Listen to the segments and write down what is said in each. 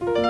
Bye.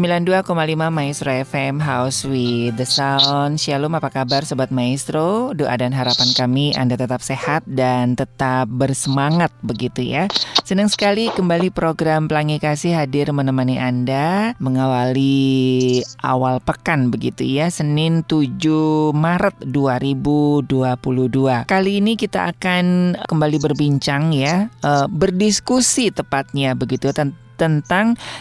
92,5 Maestro FM House with the Sound. Shalom apa kabar Sobat Maestro? Doa dan harapan kami Anda tetap sehat dan tetap bersemangat begitu ya. Senang sekali kembali program Pelangi Kasih hadir menemani Anda Mengawali awal pekan begitu ya Senin 7 Maret 2022 Kali ini kita akan kembali berbincang ya uh, Berdiskusi tepatnya begitu tentang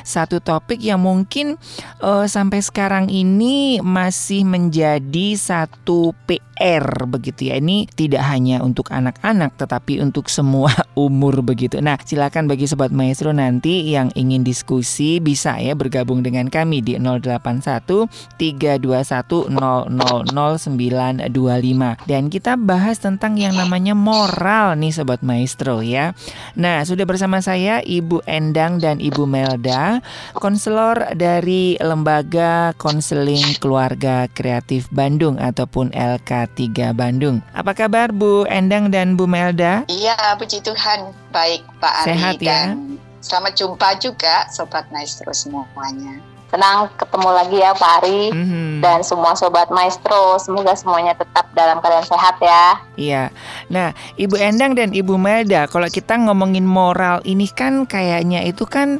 satu topik yang mungkin uh, sampai sekarang ini masih menjadi satu PR begitu ya. Ini tidak hanya untuk anak-anak tetapi untuk semua umur begitu. Nah, silakan bagi sobat maestro nanti yang ingin diskusi bisa ya bergabung dengan kami di 081 321 000925 dan kita bahas tentang yang namanya moral nih sobat maestro ya. Nah, sudah bersama saya Ibu Endang dan Ibu Melda, konselor dari Lembaga Konseling Keluarga Kreatif Bandung ataupun LK3 Bandung. Apa kabar Bu Endang dan Bu Melda? Iya, puji Tuhan. Baik, Pak Ari Sehat ya? dan selamat jumpa juga Sobat Maestro semuanya. Senang ketemu lagi ya Pak Ari mm-hmm. dan semua sobat maestro. Semoga semuanya tetap dalam keadaan sehat ya. Iya. Nah, Ibu Endang dan Ibu Melda, kalau kita ngomongin moral ini kan kayaknya itu kan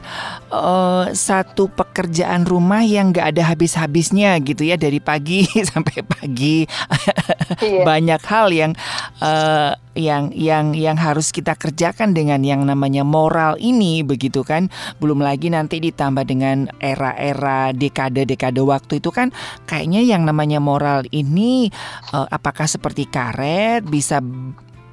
uh, satu pekerjaan rumah yang gak ada habis-habisnya gitu ya dari pagi sampai pagi. iya. Banyak hal yang uh, yang yang yang harus kita kerjakan dengan yang namanya moral ini begitu kan. Belum lagi nanti ditambah dengan era-era era dekade-dekade waktu itu kan kayaknya yang namanya moral ini uh, apakah seperti karet bisa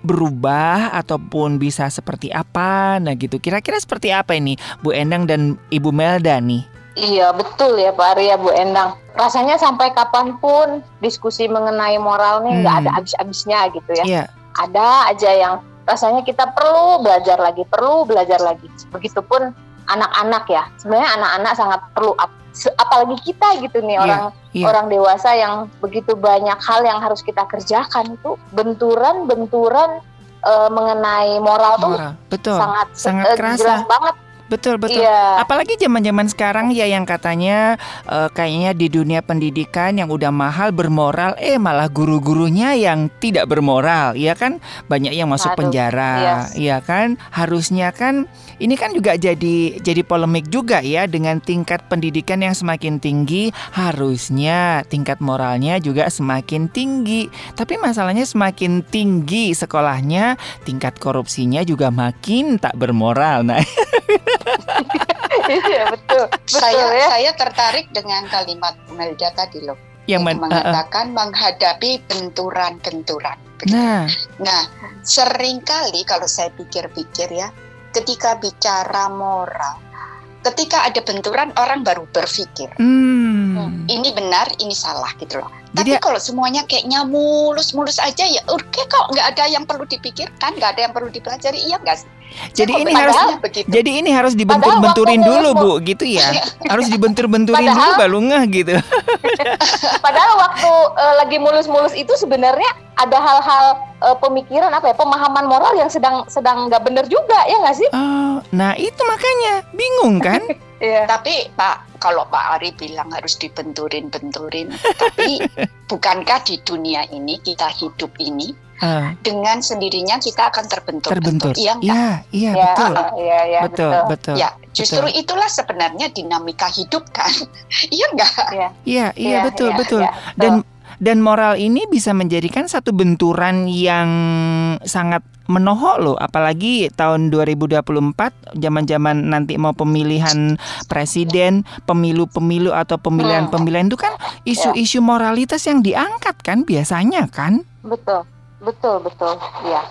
berubah ataupun bisa seperti apa nah gitu kira-kira seperti apa ini Bu Endang dan Ibu Melda nih Iya betul ya Pak Arya Bu Endang. Rasanya sampai kapan pun diskusi mengenai moral nih nggak hmm. ada habis-habisnya gitu ya. Iya. Ada aja yang rasanya kita perlu belajar lagi, perlu belajar lagi. Begitupun anak-anak ya sebenarnya anak-anak sangat perlu apalagi kita gitu nih yeah, orang yeah. orang dewasa yang begitu banyak hal yang harus kita kerjakan itu benturan-benturan uh, mengenai moral, moral. tuh betul sangat sangat uh, kerasa jelas banget Betul betul. Iya. Apalagi zaman-zaman sekarang ya yang katanya uh, kayaknya di dunia pendidikan yang udah mahal bermoral, eh malah guru-gurunya yang tidak bermoral, ya kan? Banyak yang masuk Aduh, penjara, yes. ya kan? Harusnya kan ini kan juga jadi jadi polemik juga ya dengan tingkat pendidikan yang semakin tinggi, harusnya tingkat moralnya juga semakin tinggi. Tapi masalahnya semakin tinggi sekolahnya, tingkat korupsinya juga makin tak bermoral. Nah. iya betul. betul saya ya. saya tertarik dengan kalimat Melda tadi loh. Yang men mengatakan uh, uh. menghadapi benturan-benturan. Nah, nah sering kali kalau saya pikir-pikir ya, ketika bicara moral, ketika ada benturan orang baru berpikir, hmm. ini benar, ini salah gitu loh. Tapi Jadi, kalau semuanya kayaknya mulus-mulus aja ya, oke kok nggak ada yang perlu dipikirkan, nggak ada yang perlu dipelajari, iya nggak sih? Jadi ini harus begitu. jadi ini harus dibentur-benturin dulu Bu, gitu ya. harus dibentur-benturin dulu baru ngeh gitu. padahal waktu uh, lagi mulus-mulus itu sebenarnya ada hal-hal uh, pemikiran apa ya, pemahaman moral yang sedang sedang nggak benar juga ya nggak sih? Oh, nah itu makanya bingung kan? yeah. Tapi Pak, kalau Pak Ari bilang harus dibenturin-benturin, tapi bukankah di dunia ini kita hidup ini uh. dengan sendirinya kita akan terbentur. Terbentur. Iya, iya, iya, ya, betul. Iya, iya, betul, betul. betul. Ya, justru betul. itulah sebenarnya dinamika hidup kan. iya enggak? Iya, iya, iya, betul, ya, betul. Ya, Dan dan moral ini bisa menjadikan satu benturan yang sangat menohok loh apalagi tahun 2024 zaman-zaman nanti mau pemilihan presiden, pemilu-pemilu atau pemilihan-pemilihan itu kan isu-isu moralitas yang diangkat kan biasanya kan? Betul. Betul, betul. Ya.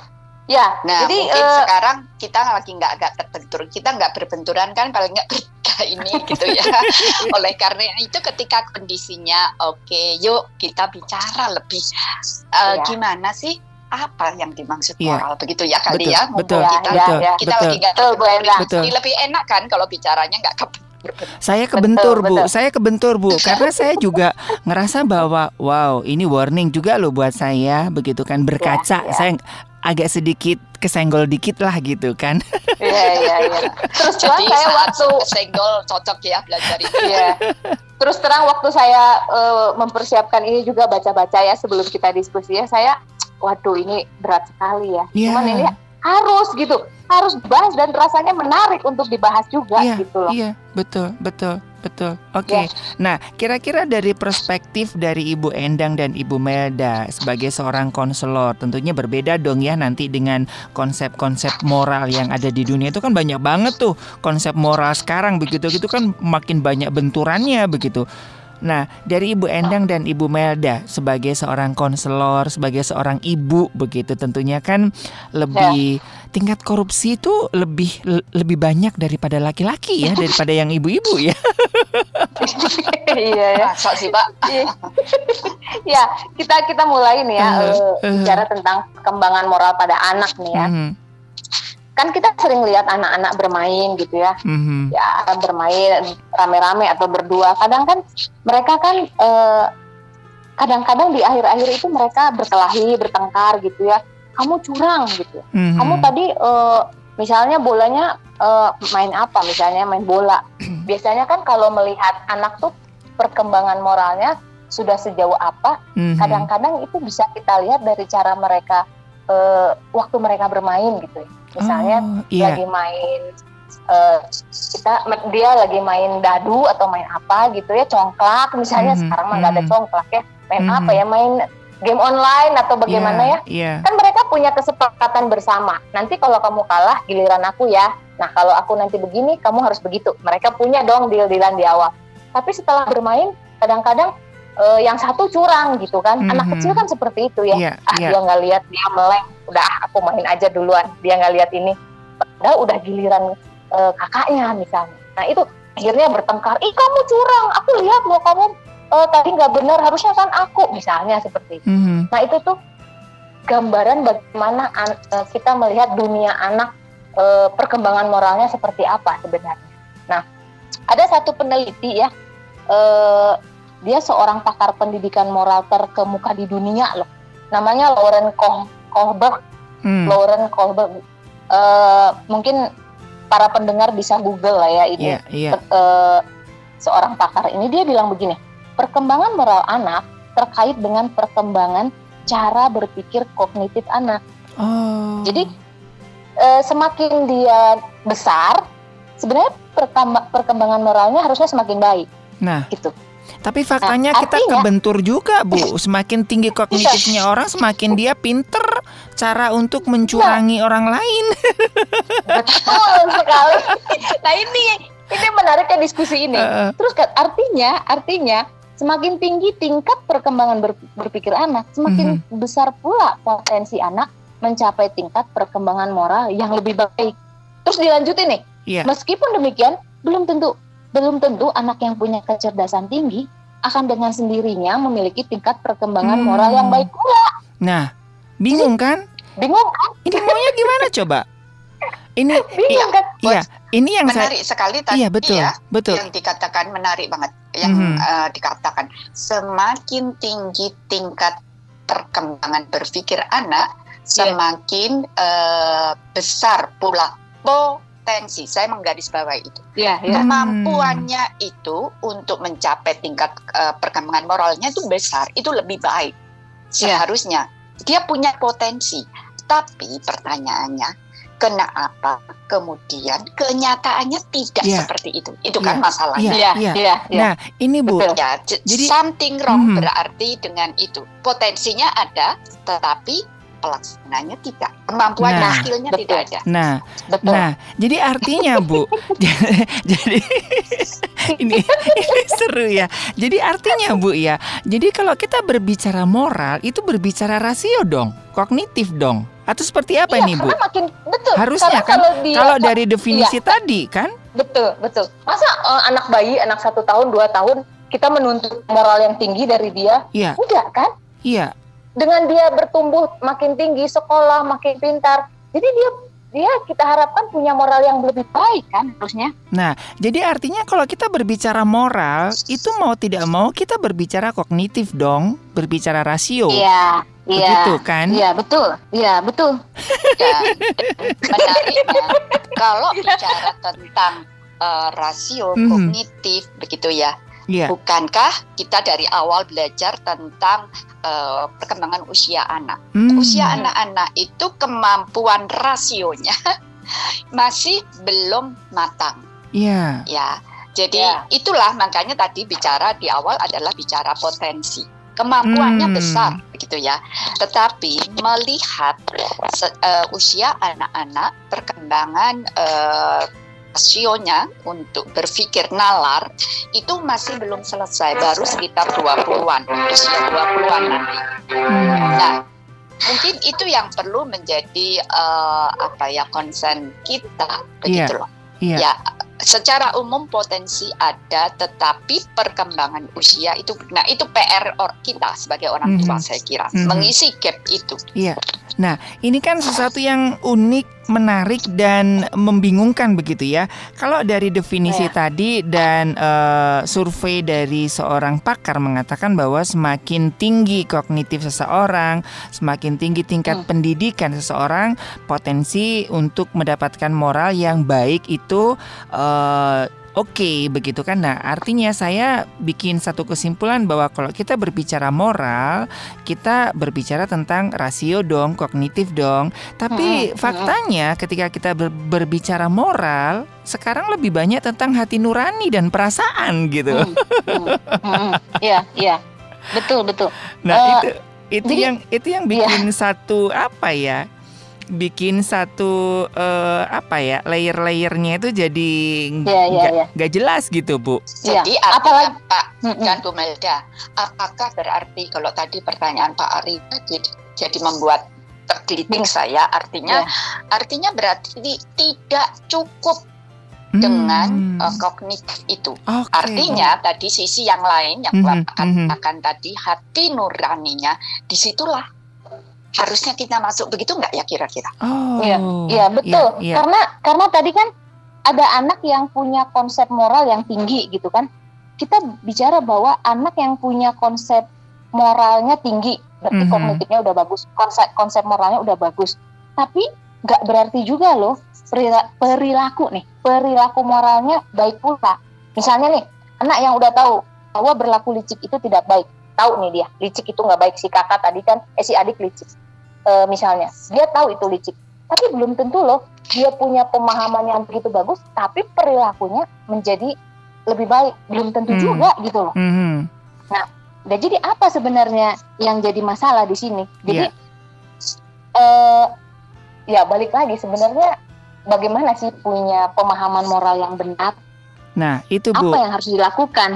Ya, nah jadi mungkin uh, sekarang kita lagi nggak agak terbentur, kita nggak berbenturan kan paling nggak ketika ini gitu ya. Oleh karena itu ketika kondisinya oke, okay, yuk kita bicara lebih uh, ya. gimana sih apa yang dimaksud iya. moral ya. begitu ya kali betul, ya betul, kita ya, betul, kita betul, lagi nggak betul, lebih enak kan kalau bicaranya nggak ke saya kebentur betul, Bu, betul. saya kebentur Bu, karena saya juga ngerasa bahwa wow ini warning juga loh buat saya begitu kan berkaca. Ya, ya. Saya agak sedikit kesenggol dikit lah gitu kan. Iya iya iya. Terus Jadi saya waktu kesenggol cocok ya belajar itu. Iya. Terus terang waktu saya uh, mempersiapkan ini juga baca-baca ya sebelum kita diskusi ya saya waduh ini berat sekali ya. Yeah. Cuman ini harus gitu harus dibahas dan rasanya menarik untuk dibahas juga iya, gitu loh. Iya, betul, betul, betul. Oke. Okay. Ya. Nah, kira-kira dari perspektif dari Ibu Endang dan Ibu Melda sebagai seorang konselor, tentunya berbeda dong ya nanti dengan konsep-konsep moral yang ada di dunia itu kan banyak banget tuh konsep moral sekarang begitu gitu kan makin banyak benturannya begitu. Nah, dari Ibu Endang dan Ibu Melda sebagai seorang konselor, sebagai seorang ibu begitu tentunya kan lebih ya. tingkat korupsi itu lebih lebih banyak daripada laki-laki ya daripada yang ibu-ibu ya. iya ya. Masa sih, Pak? Iya. ya, kita kita mulai nih ya uh, uh, bicara tentang perkembangan moral pada anak nih ya. Uh, kan kita sering lihat anak-anak bermain gitu ya, mm-hmm. ya bermain rame-rame atau berdua. Kadang kan mereka kan kadang kadang-kadang di akhir-akhir itu mereka berkelahi, bertengkar gitu ya. Kamu curang gitu. Mm-hmm. Kamu tadi uh, misalnya bolanya uh, main apa? Misalnya main bola. Biasanya kan kalau melihat anak tuh perkembangan moralnya sudah sejauh apa? Mm-hmm. Kadang-kadang itu bisa kita lihat dari cara mereka uh, waktu mereka bermain gitu ya misalnya oh, iya. lagi main uh, kita dia lagi main dadu atau main apa gitu ya congklak misalnya mm -hmm. sekarang mah nggak mm -hmm. ada congklak ya main mm -hmm. apa ya main game online atau bagaimana yeah, ya yeah. kan mereka punya kesepakatan bersama nanti kalau kamu kalah giliran aku ya nah kalau aku nanti begini kamu harus begitu mereka punya dong deal-dealan di awal tapi setelah bermain kadang-kadang uh, yang satu curang gitu kan. Mm-hmm. Anak kecil kan seperti itu ya. Yeah, ah yeah. dia nggak lihat dia meleng, udah aku main aja duluan. Dia nggak lihat ini. Padahal udah giliran uh, kakaknya misalnya. Nah itu akhirnya bertengkar. Ih kamu curang. Aku lihat loh kamu uh, tadi nggak benar. Harusnya kan aku misalnya seperti itu. Mm-hmm. Nah itu tuh gambaran bagaimana an- kita melihat dunia anak uh, perkembangan moralnya seperti apa sebenarnya. Nah ada satu peneliti ya. Uh, dia seorang pakar pendidikan moral terkemuka di dunia loh. Namanya Lauren Koh Kohlberg. Hmm. Lauren Kohlberg. Uh, mungkin para pendengar bisa Google lah ya ini. Yeah, yeah. Uh, seorang pakar ini dia bilang begini, perkembangan moral anak terkait dengan perkembangan cara berpikir kognitif anak. Oh. Jadi uh, semakin dia besar, sebenarnya perkembangan moralnya harusnya semakin baik. Nah, gitu. Tapi faktanya nah, kita kebentur juga, Bu. Semakin tinggi kognitifnya orang, semakin dia pinter cara untuk mencurangi nah. orang lain. Betul sekali. Nah ini ini menariknya diskusi ini. Uh, Terus kan artinya artinya semakin tinggi tingkat perkembangan ber, berpikir anak, semakin uh -huh. besar pula potensi anak mencapai tingkat perkembangan moral yang lebih baik. Terus dilanjutin nih. Yeah. Meskipun demikian, belum tentu belum tentu anak yang punya kecerdasan tinggi akan dengan sendirinya memiliki tingkat perkembangan hmm. moral yang baik pula. Nah, bingung kan? Bingung kan? Ini maunya gimana coba? Ini bingung kan? Iya, ini yang menarik saya, sekali tadi iya, betul, ya. Betul. Yang dikatakan menarik banget. Yang mm -hmm. uh, dikatakan semakin tinggi tingkat perkembangan berpikir anak, yeah. semakin uh, besar pula po potensi, saya menggarisbawahi itu. Ya, ya. Kemampuannya hmm. itu untuk mencapai tingkat uh, perkembangan moralnya itu besar, itu lebih baik ya. seharusnya. Ya. dia punya potensi. Tapi pertanyaannya, kenapa kemudian kenyataannya tidak yeah. seperti itu itu yeah. kan masalahnya yeah. Yeah. Yeah. Yeah. nah ini bu ya, jadi something wrong hmm. berarti dengan itu potensinya ada tetapi pelaksananya tidak kemampuan nah, skillnya tidak ada nah betul. nah jadi artinya bu jadi ini ini seru ya jadi artinya bu ya jadi kalau kita berbicara moral itu berbicara rasio dong kognitif dong atau seperti apa iya, nih Bu? makin betul. Harusnya kan kalau, dia, kalau dari definisi iya, tadi kan? Betul betul. Masa uh, anak bayi anak satu tahun dua tahun kita menuntut moral yang tinggi dari dia? Iya. Enggak kan? Iya. Dengan dia bertumbuh makin tinggi sekolah makin pintar, jadi dia dia kita harapkan punya moral yang lebih baik kan harusnya. Nah, jadi artinya kalau kita berbicara moral, itu mau tidak mau kita berbicara kognitif dong, berbicara rasio. Iya. Iya. Begitu kan? Iya, betul. Iya, betul. ya, menariknya kalau bicara tentang uh, rasio mm. kognitif begitu ya. Yeah. Bukankah kita dari awal belajar tentang uh, perkembangan usia anak? Mm. Usia anak-anak itu kemampuan rasionya masih belum matang. Iya. Yeah. Ya. Jadi yeah. itulah makanya tadi bicara di awal adalah bicara potensi kemampuannya hmm. besar begitu ya. Tetapi melihat uh, usia anak-anak perkembangan uh, rasionya untuk berpikir nalar itu masih belum selesai baru sekitar 20-an usia 20-an nanti. Nah, mungkin itu yang perlu menjadi uh, apa ya konsen kita begitu yeah. loh. Yeah. Ya secara umum potensi ada, tetapi perkembangan usia itu, nah itu PR or, kita sebagai orang tua mm -hmm. saya kira mm -hmm. mengisi gap itu. Iya. Nah ini kan sesuatu yang unik menarik dan membingungkan begitu ya. Kalau dari definisi ya. tadi dan uh, survei dari seorang pakar mengatakan bahwa semakin tinggi kognitif seseorang, semakin tinggi tingkat hmm. pendidikan seseorang, potensi untuk mendapatkan moral yang baik itu uh, Oke, okay, begitu kan? Nah, artinya saya bikin satu kesimpulan bahwa kalau kita berbicara moral, kita berbicara tentang rasio dong, kognitif dong. Tapi hmm, faktanya ketika kita ber berbicara moral, sekarang lebih banyak tentang hati nurani dan perasaan gitu. Iya, hmm, iya. Betul, betul. Nah, uh, itu itu jadi, yang itu yang bikin iya. satu apa ya? Bikin satu uh, apa ya layer-layernya itu jadi yeah, yeah, yeah. gak jelas gitu bu. Jadi yeah. apalagi Pak dan Bu Melda, apakah berarti kalau tadi pertanyaan Pak Ari jadi, jadi membuat tergelitik saya, artinya yeah. artinya berarti tidak cukup dengan uh, kognitif itu. Okay. Artinya tadi sisi yang lain yang mm -hmm. akan, mm -hmm. akan tadi hati nuraninya di situlah harusnya kita masuk begitu nggak ya kira-kira? Oh, iya, iya betul. Iya, iya. Karena karena tadi kan ada anak yang punya konsep moral yang tinggi gitu kan. Kita bicara bahwa anak yang punya konsep moralnya tinggi, berarti mm -hmm. kognitifnya udah bagus, konsep konsep moralnya udah bagus. Tapi nggak berarti juga loh perilaku nih, perilaku moralnya baik pula. Misalnya nih, anak yang udah tahu bahwa berlaku licik itu tidak baik, tahu nih dia licik itu nggak baik si kakak tadi kan, eh si adik licik e, misalnya dia tahu itu licik tapi belum tentu loh dia punya pemahaman yang begitu bagus tapi perilakunya menjadi lebih baik belum tentu hmm. juga gitu loh hmm. nah dan jadi apa sebenarnya yang jadi masalah di sini jadi yeah. uh, ya balik lagi sebenarnya bagaimana sih punya pemahaman moral yang benar Nah, itu Bu. Apa yang harus dilakukan?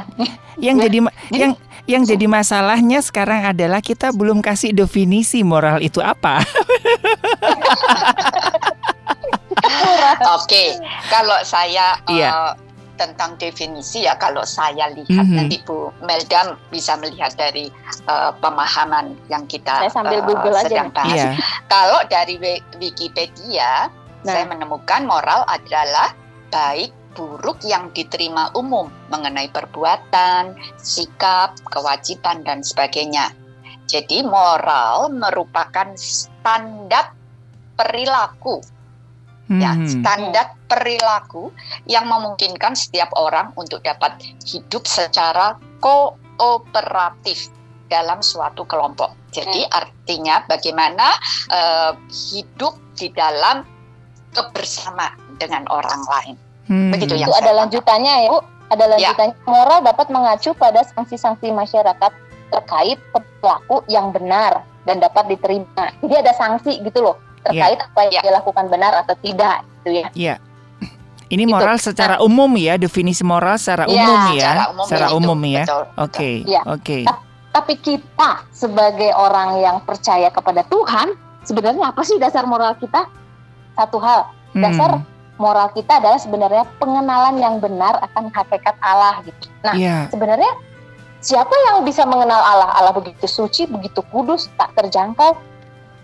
Yang jadi yang yang jadi masalahnya sekarang adalah kita belum kasih definisi moral itu apa. Oke, kalau saya yeah. uh, tentang definisi ya kalau saya lihat mm -hmm. nanti Bu Melda bisa melihat dari uh, pemahaman yang kita saya sambil uh, sedang bahas. Yeah. Kalau dari Wikipedia nah. saya menemukan moral adalah baik buruk yang diterima umum mengenai perbuatan, sikap, kewajiban, dan sebagainya. Jadi, moral merupakan standar perilaku, ya, hmm. ya, standar perilaku yang memungkinkan setiap orang untuk dapat hidup secara kooperatif. dalam suatu kelompok. Jadi hmm. artinya bagaimana uh, hidup di dalam kebersamaan dengan orang lain. Hmm. Begitu yang Itu ada lanjutannya ya, Bu. Ada ya. lanjutannya. Ya. Moral dapat mengacu pada sanksi-sanksi masyarakat terkait perilaku yang benar dan dapat diterima. Jadi ada sanksi gitu loh terkait ya. apa yang ya. dilakukan benar atau tidak gitu ya. Iya. Ini gitu. moral gitu. secara nah, umum ya, definisi moral secara ya, umum ya, secara umum, secara ya, umum ya. Oke, ya. oke. Tapi kita sebagai orang yang percaya kepada Tuhan, sebenarnya apa sih dasar moral kita? Satu hal, hmm. Moral kita adalah sebenarnya pengenalan yang benar akan hakikat Allah gitu. Nah, yeah. sebenarnya siapa yang bisa mengenal Allah? Allah begitu suci, begitu kudus, tak terjangkau.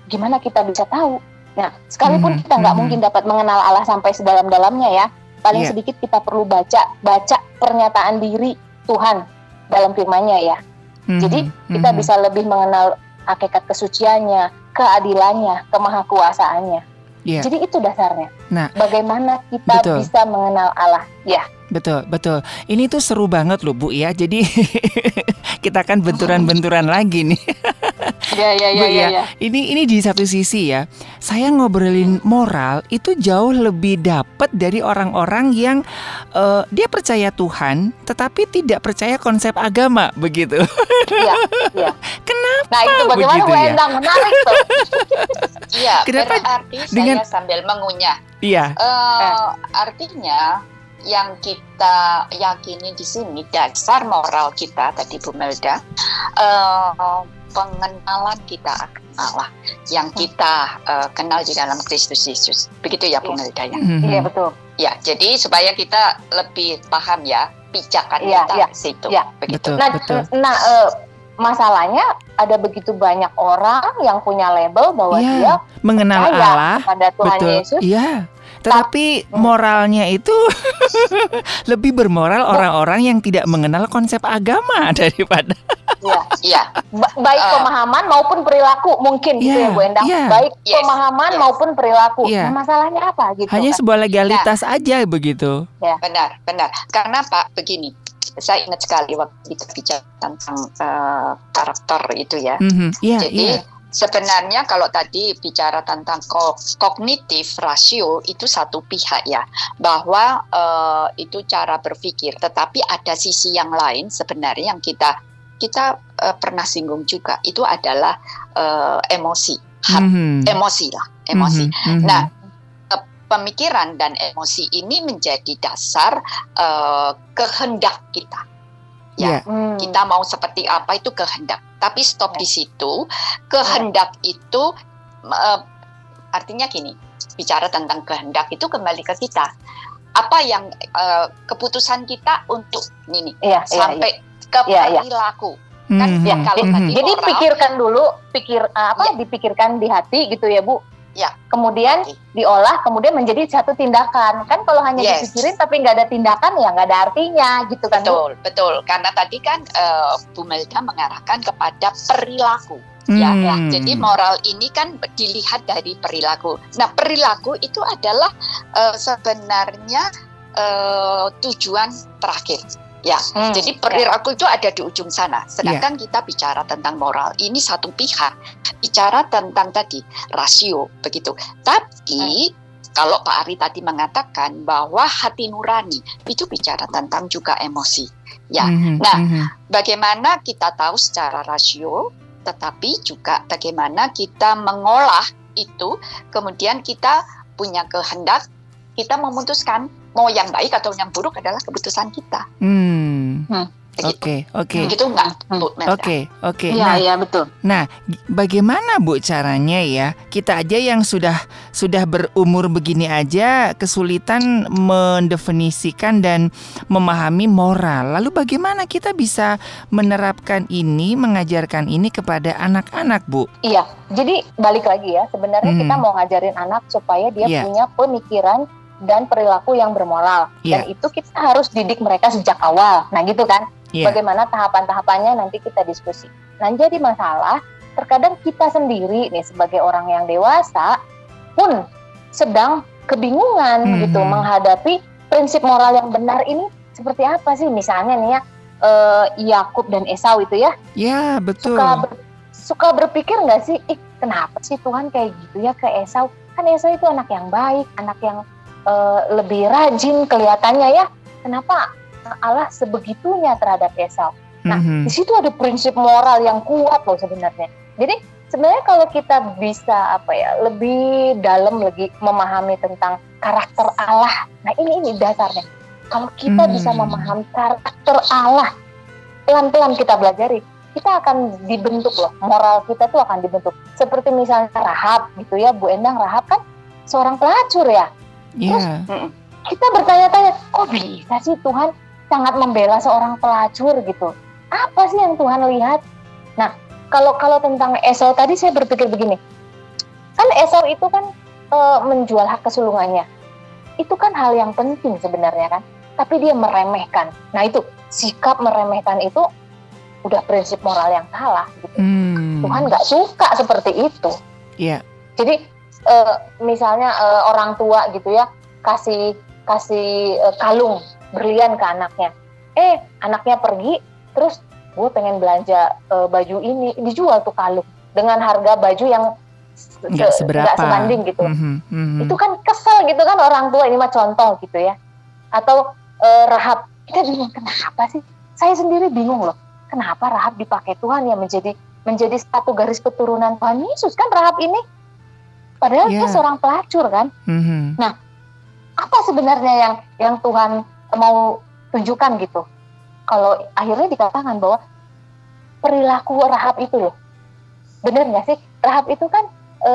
Gimana kita bisa tahu? Nah, sekalipun mm -hmm. kita nggak mm -hmm. mungkin dapat mengenal Allah sampai sedalam-dalamnya ya, paling yeah. sedikit kita perlu baca baca pernyataan diri Tuhan dalam firman-Nya ya. Mm -hmm. Jadi kita mm -hmm. bisa lebih mengenal hakikat kesuciannya, keadilannya, kemahakuasaannya. Yeah. Jadi itu dasarnya. Nah, bagaimana kita betul. bisa mengenal Allah? Ya. Betul, betul. Ini tuh seru banget loh Bu ya. Jadi kita kan benturan-benturan lagi nih. Ya, ya, ya, ya, ya. Ini ini di satu sisi ya, saya ngobrolin moral itu jauh lebih dapat dari orang-orang yang uh, dia percaya Tuhan, tetapi tidak percaya konsep agama begitu. Iya, iya. Kenapa? Nah itu bagaimana begitu, Bu ya? Endang menarik tuh. Iya. Kenapa? Berarti dengan sambil mengunyah. Iya. Uh, artinya yang kita yakini di sini dasar moral kita tadi Bu Melda uh, pengenalan kita akan Allah yang kita uh, kenal di dalam Kristus Yesus. Begitu ya, Bu iya. Melda ya? Mm-hmm. Iya betul. Ya, jadi supaya kita lebih paham ya pijakan ya, kita ya, situ. Ya. Begitu. Betul, nah, betul. nah uh, masalahnya ada begitu banyak orang yang punya label bahwa ya, dia mengenal Allah pada Tuhan betul. Yesus. Iya. Tetapi moralnya itu lebih bermoral orang-orang yang tidak mengenal konsep agama daripada Iya, iya. baik uh, pemahaman maupun perilaku mungkin gitu ya Bu Endang. Yeah. Baik yes, pemahaman yes. maupun perilaku. Yeah. Nah, masalahnya apa gitu? Hanya kan? sebuah legalitas nah, aja begitu. Ya. Benar, benar. Karena Pak begini, saya ingat sekali waktu kita bicara tentang uh, karakter itu ya. Mm -hmm. yeah, Jadi yeah Sebenarnya kalau tadi bicara tentang kognitif rasio itu satu pihak ya, bahwa uh, itu cara berpikir. Tetapi ada sisi yang lain sebenarnya yang kita kita uh, pernah singgung juga itu adalah uh, emosi, mm -hmm. emosi lah, emosi. Mm -hmm. Nah pemikiran dan emosi ini menjadi dasar uh, kehendak kita. Ya, yeah. Hmm. kita mau seperti apa itu kehendak. Tapi stop di situ. Kehendak itu uh, artinya gini, bicara tentang kehendak itu kembali ke kita. Apa yang uh, keputusan kita untuk ini yeah, iya, sampai yeah, ke yeah, iya. perilaku. Yeah. Kan hmm, ya kalau hmm, tadi Jadi moral, pikirkan dulu, pikir apa yeah. dipikirkan di hati gitu ya, Bu. Ya. Kemudian okay. diolah, kemudian menjadi satu tindakan. Kan kalau hanya yes. dipikirin tapi nggak ada tindakan ya nggak ada artinya gitu kan? Betul, Bu? betul. Karena tadi kan uh, Bu Melda mengarahkan kepada perilaku. Ya, hmm. Ya, jadi moral ini kan dilihat dari perilaku. Nah, perilaku itu adalah uh, sebenarnya uh, tujuan terakhir Ya, hmm, jadi perilaku ya. itu ada di ujung sana. Sedangkan ya. kita bicara tentang moral, ini satu pihak bicara tentang tadi rasio begitu. Tapi hmm. kalau Pak Ari tadi mengatakan bahwa hati nurani itu bicara tentang juga emosi. Ya, hmm, nah hmm. bagaimana kita tahu secara rasio, tetapi juga bagaimana kita mengolah itu, kemudian kita punya kehendak, kita memutuskan mau yang baik atau yang buruk adalah keputusan kita. Hmm. hmm. Oke, oke. Gitu enggak. Bu Oke, oke. Iya, nah, iya betul. Nah, bagaimana Bu caranya ya? Kita aja yang sudah sudah berumur begini aja kesulitan mendefinisikan dan memahami moral. Lalu bagaimana kita bisa menerapkan ini, mengajarkan ini kepada anak-anak, Bu? Iya. Jadi balik lagi ya, sebenarnya hmm. kita mau ngajarin anak supaya dia yeah. punya pemikiran dan perilaku yang bermoral. Yeah. Dan itu kita harus didik mereka sejak awal. Nah, gitu kan? Yeah. Bagaimana tahapan-tahapannya nanti kita diskusi. Nah, jadi masalah terkadang kita sendiri nih sebagai orang yang dewasa pun sedang kebingungan mm -hmm. gitu menghadapi prinsip moral yang benar ini seperti apa sih? Misalnya nih ya, uh, Yakub dan Esau itu ya. Ya betul. Suka ber, suka berpikir nggak sih, ih kenapa sih Tuhan kayak gitu ya ke Esau? Kan Esau itu anak yang baik, anak yang uh, lebih rajin kelihatannya ya. Kenapa Allah sebegitunya terhadap Esau? Nah, mm -hmm. di situ ada prinsip moral yang kuat loh sebenarnya. Jadi sebenarnya kalau kita bisa apa ya lebih dalam lagi memahami tentang karakter Allah. Nah, ini ini dasarnya. Kalau kita hmm. bisa memahami karakter Allah, pelan-pelan kita belajari, kita akan dibentuk loh. Moral kita tuh akan dibentuk. Seperti misalnya Rahab gitu ya, Bu Endang Rahab kan seorang pelacur ya. Yeah. Terus kita bertanya-tanya, kok bisa sih Tuhan sangat membela seorang pelacur gitu? Apa sih yang Tuhan lihat? Nah, kalau kalau tentang Esau tadi saya berpikir begini, kan Esau itu kan e, menjual hak kesulungannya, itu kan hal yang penting sebenarnya kan tapi dia meremehkan. Nah itu sikap meremehkan itu udah prinsip moral yang salah. Gitu. Hmm. Tuhan nggak suka seperti itu. Iya. Yeah. Jadi uh, misalnya uh, orang tua gitu ya kasih kasih uh, kalung berlian ke anaknya. Eh anaknya pergi terus gue pengen belanja uh, baju ini dijual tuh kalung dengan harga baju yang nggak seberapa gak sebanding gitu. Mm -hmm, mm -hmm. Itu kan kesel gitu kan orang tua ini mah contoh gitu ya. Atau uh, Rahab. Kita bingung kenapa sih? Saya sendiri bingung loh. Kenapa Rahab dipakai Tuhan yang menjadi menjadi satu garis keturunan Tuhan Yesus kan Rahab ini padahal yeah. dia seorang pelacur kan. Mm-hmm. Nah, apa sebenarnya yang yang Tuhan mau tunjukkan gitu? Kalau akhirnya dikatakan bahwa perilaku Rahab itu loh, benar nggak sih? Rahab itu kan e,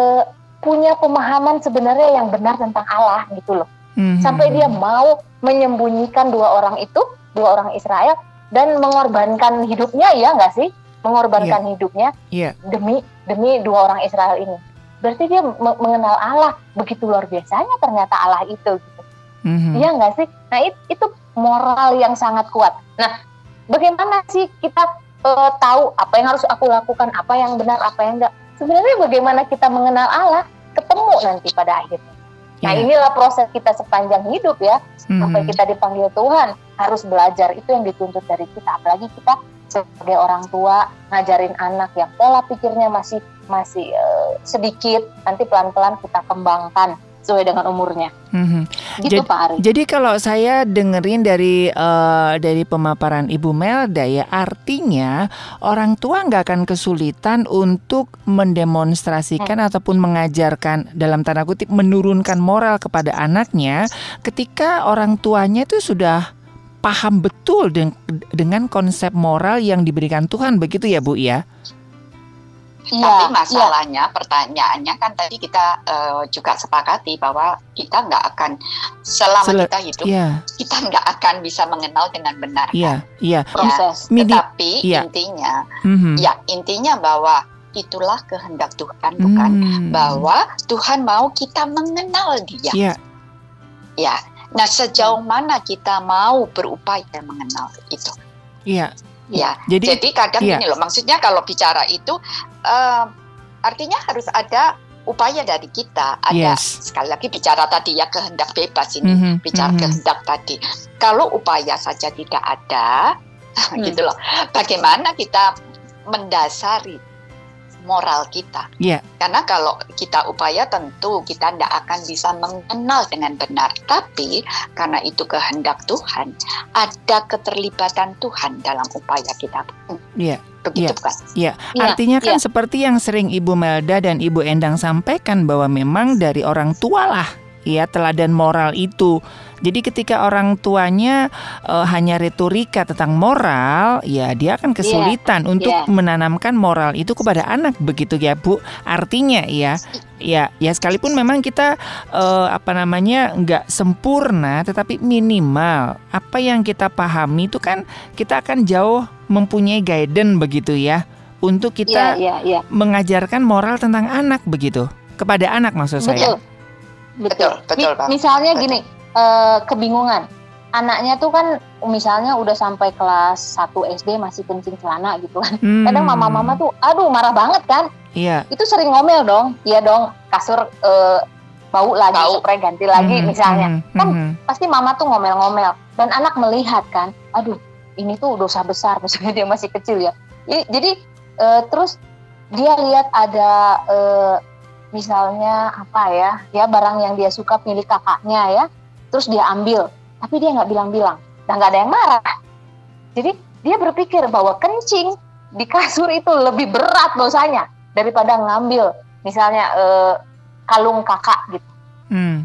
punya pemahaman sebenarnya yang benar tentang Allah gitu loh. Mm-hmm. Sampai dia mau menyembunyikan dua orang itu, dua orang Israel dan mengorbankan hidupnya ya nggak sih? Mengorbankan yeah. hidupnya yeah. demi demi dua orang Israel ini. Berarti dia mengenal Allah begitu luar biasanya ternyata Allah itu gitu. Mm-hmm. Iya nggak sih? Nah it, itu moral yang sangat kuat. Nah bagaimana sih kita uh, tahu apa yang harus aku lakukan, apa yang benar, apa yang enggak? Sebenarnya bagaimana kita mengenal Allah ketemu nanti pada akhirnya. Nah yeah. inilah proses kita sepanjang hidup ya, mm-hmm. sampai kita dipanggil Tuhan harus belajar itu yang dituntut dari kita. Apalagi kita sebagai orang tua ngajarin anak yang pola pikirnya masih masih uh, sedikit, nanti pelan-pelan kita kembangkan sesuai dengan umurnya. Mm-hmm. Gitu jadi, Pak Ari. Jadi kalau saya dengerin dari uh, dari pemaparan Ibu Melda ya artinya orang tua nggak akan kesulitan untuk mendemonstrasikan hmm. ataupun mengajarkan dalam tanda kutip menurunkan moral kepada anaknya ketika orang tuanya itu sudah paham betul dengan konsep moral yang diberikan Tuhan begitu ya Bu ya. Ya, Tapi iya. masalahnya, ya. pertanyaannya kan tadi kita uh, juga sepakati bahwa kita nggak akan selama Sel kita hidup, ya. kita nggak akan bisa mengenal dengan benar. Iya, iya. Proses. Ya, tetapi ya. intinya, mm -hmm. ya intinya bahwa itulah kehendak Tuhan, bukan mm. bahwa Tuhan mau kita mengenal Dia. Iya. Ya. Nah, sejauh mana kita mau berupaya mengenal itu? Iya. Ya, jadi, jadi kadang iya. ini loh, maksudnya kalau bicara itu uh, artinya harus ada upaya dari kita. Ada yes. sekali lagi bicara tadi ya kehendak bebas ini, mm -hmm. bicara mm -hmm. kehendak tadi. Kalau upaya saja tidak ada, mm. gitu loh. Bagaimana kita mendasari moral kita. Yeah. Karena kalau kita upaya tentu kita tidak akan bisa mengenal dengan benar. Tapi karena itu kehendak Tuhan, ada keterlibatan Tuhan dalam upaya kita. Iya. Yeah. Begitu ya, kan? Iya. Ya. Artinya kan ya. seperti yang sering Ibu Melda dan Ibu Endang sampaikan bahwa memang dari orang tua lah ya teladan moral itu. Jadi ketika orang tuanya uh, hanya retorika tentang moral, ya dia akan kesulitan yeah. untuk yeah. menanamkan moral itu kepada anak begitu ya, Bu. Artinya ya ya ya sekalipun memang kita uh, apa namanya nggak sempurna tetapi minimal apa yang kita pahami itu kan kita akan jauh mempunyai guidance begitu ya untuk kita yeah, yeah, yeah. mengajarkan moral tentang anak begitu kepada anak maksud Betul. saya betul betul, betul misalnya betul. gini uh, kebingungan anaknya tuh kan misalnya udah sampai kelas 1 SD masih kencing celana gitu kan hmm. kadang mama-mama tuh aduh marah banget kan iya itu sering ngomel dong iya dong kasur uh, bau lagi bau. spray ganti lagi hmm. misalnya hmm. kan hmm. pasti mama tuh ngomel-ngomel dan anak melihat kan aduh ini tuh dosa besar misalnya dia masih kecil ya jadi uh, terus dia lihat ada uh, misalnya apa ya ya barang yang dia suka milik kakaknya ya terus dia ambil tapi dia nggak bilang-bilang dan nggak ada yang marah jadi dia berpikir bahwa kencing di kasur itu lebih berat dosanya daripada ngambil misalnya uh, kalung kakak gitu hmm.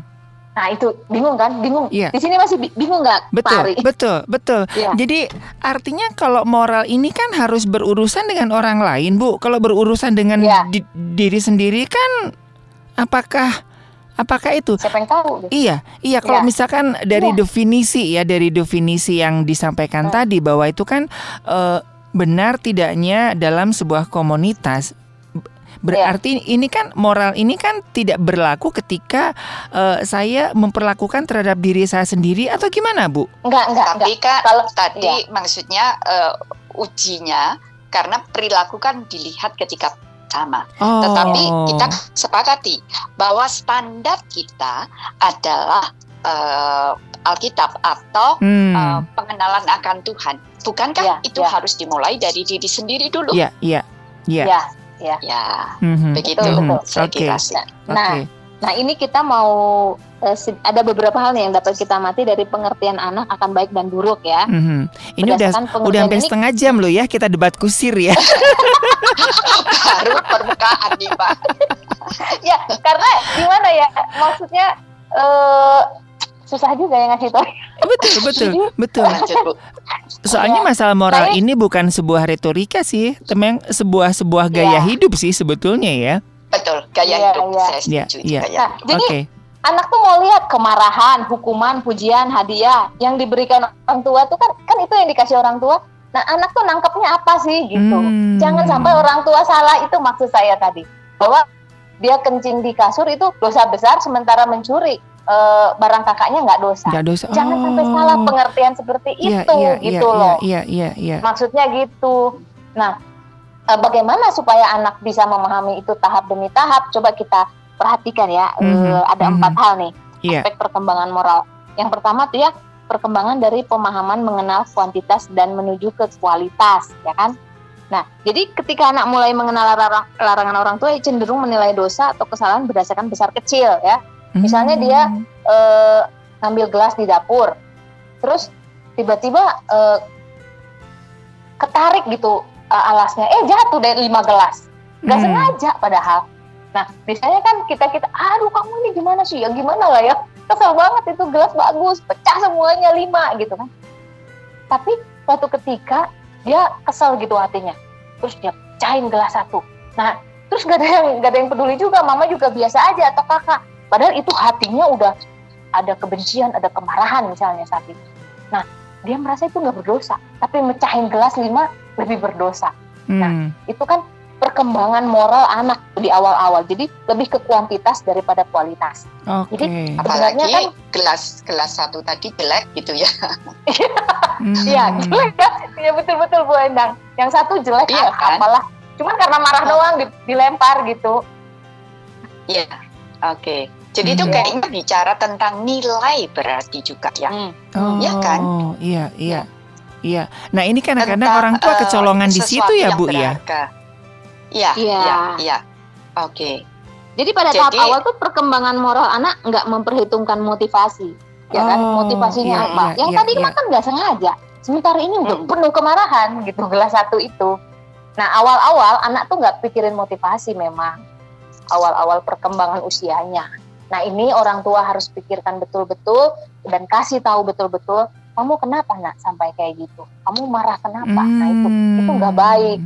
Nah itu bingung kan? Bingung. Iya. Di sini masih bingung nggak? Betul, Pari? betul, betul. Iya. Jadi artinya kalau moral ini kan harus berurusan dengan orang lain, Bu. Kalau berurusan dengan iya. di, diri sendiri kan, apakah apakah itu? Siapa yang tahu? Iya, iya. Kalau iya. misalkan dari iya. definisi ya, dari definisi yang disampaikan hmm. tadi bahwa itu kan uh, benar tidaknya dalam sebuah komunitas Berarti yeah. ini kan moral ini kan tidak berlaku ketika uh, saya memperlakukan terhadap diri saya sendiri atau gimana, Bu? Enggak, enggak. Tapi enggak. kalau tadi yeah. maksudnya uh, ujinya karena perilaku kan dilihat ketika sama. Oh. Tetapi kita sepakati bahwa standar kita adalah uh, Alkitab atau hmm. uh, pengenalan akan Tuhan. Bukankah yeah, itu yeah. harus dimulai dari diri sendiri dulu? Iya, iya. Iya. Ya ya. Ya, mm-hmm. begitu betul, betul. saya okay. kira. Nah, okay. nah ini kita mau ada beberapa hal nih yang dapat kita mati dari pengertian anak akan baik dan buruk ya. Mm-hmm. Ini udah udah hampir ini, setengah jam loh ya kita debat kusir ya. Baru permukaan nih Pak. ya karena gimana ya maksudnya. Uh, susah juga ya ngasih tahu. Betul, betul, betul. Soalnya ya, masalah moral saya, ini bukan sebuah retorika sih, temen sebuah sebuah gaya ya. hidup sih sebetulnya ya. Betul, gaya ya, hidup. Ya. Saya setuju. Ya, ya. Nah, jadi okay. Anak tuh mau lihat kemarahan, hukuman, pujian, hadiah yang diberikan orang tua tuh kan kan itu yang dikasih orang tua. Nah, anak tuh nangkepnya apa sih gitu. Hmm. Jangan sampai orang tua salah itu maksud saya tadi. Bahwa dia kencing di kasur itu dosa besar sementara mencuri uh, barang kakaknya nggak dosa. Gak dosa. Jangan sampai oh. salah pengertian seperti yeah, itu yeah, gitu yeah, loh. Iya iya iya. Maksudnya gitu. Nah, uh, bagaimana supaya anak bisa memahami itu tahap demi tahap? Coba kita perhatikan ya. Mm -hmm. uh, ada mm -hmm. empat hal nih yeah. aspek perkembangan moral. Yang pertama tuh ya perkembangan dari pemahaman mengenal kuantitas dan menuju ke kualitas, ya kan? Nah, jadi ketika anak mulai mengenal larangan orang tua, cenderung menilai dosa atau kesalahan berdasarkan besar kecil, ya. Misalnya dia uh, ngambil gelas di dapur, terus tiba-tiba uh, ketarik gitu uh, alasnya, eh jatuh dari lima gelas, nggak hmm. sengaja padahal. Nah, biasanya kan kita kita, aduh kamu ini gimana sih ya gimana lah ya, kesel banget itu gelas bagus, pecah semuanya lima gitu kan. Tapi suatu ketika dia kesel gitu hatinya, terus dia pecahin gelas satu. Nah, terus gak ada yang gak ada yang peduli juga, mama juga biasa aja atau kakak Padahal itu hatinya udah ada kebencian, ada kemarahan misalnya saat itu. Nah, dia merasa itu nggak berdosa, tapi mecahin gelas lima lebih berdosa. Nah, hmm. Nah, itu kan perkembangan moral anak di awal-awal. Jadi lebih ke kuantitas daripada kualitas. Okay. Jadi sebenarnya kan gelas gelas satu tadi jelek gitu ya. Iya, hmm. jelek ya. Iya betul-betul Bu Endang. Yang satu jelek iya, kan? apalah. Cuman karena marah oh. doang dilempar gitu. Iya. Oke. Okay. Jadi hmm. itu kayaknya bicara tentang nilai berarti juga ya. Hmm. Oh, ya kan? Iya, iya. Iya. Nah, ini kan kadang orang tua eh, kecolongan uh, di situ ya, Bu ya. Iya, iya, iya. Oke. Jadi pada Jadi, tahap awal tuh perkembangan moral anak nggak memperhitungkan motivasi, ya kan? Oh, Motivasinya iya, apa? Iya, Yang iya, tadi iya. kan nggak sengaja. Sementara ini udah hmm. penuh kemarahan gitu gelas satu itu. Nah awal-awal anak tuh nggak pikirin motivasi memang awal-awal perkembangan usianya. Nah ini orang tua harus pikirkan betul-betul dan kasih tahu betul-betul kamu kenapa nak sampai kayak gitu? Kamu marah kenapa? Hmm. Nah itu itu nggak baik.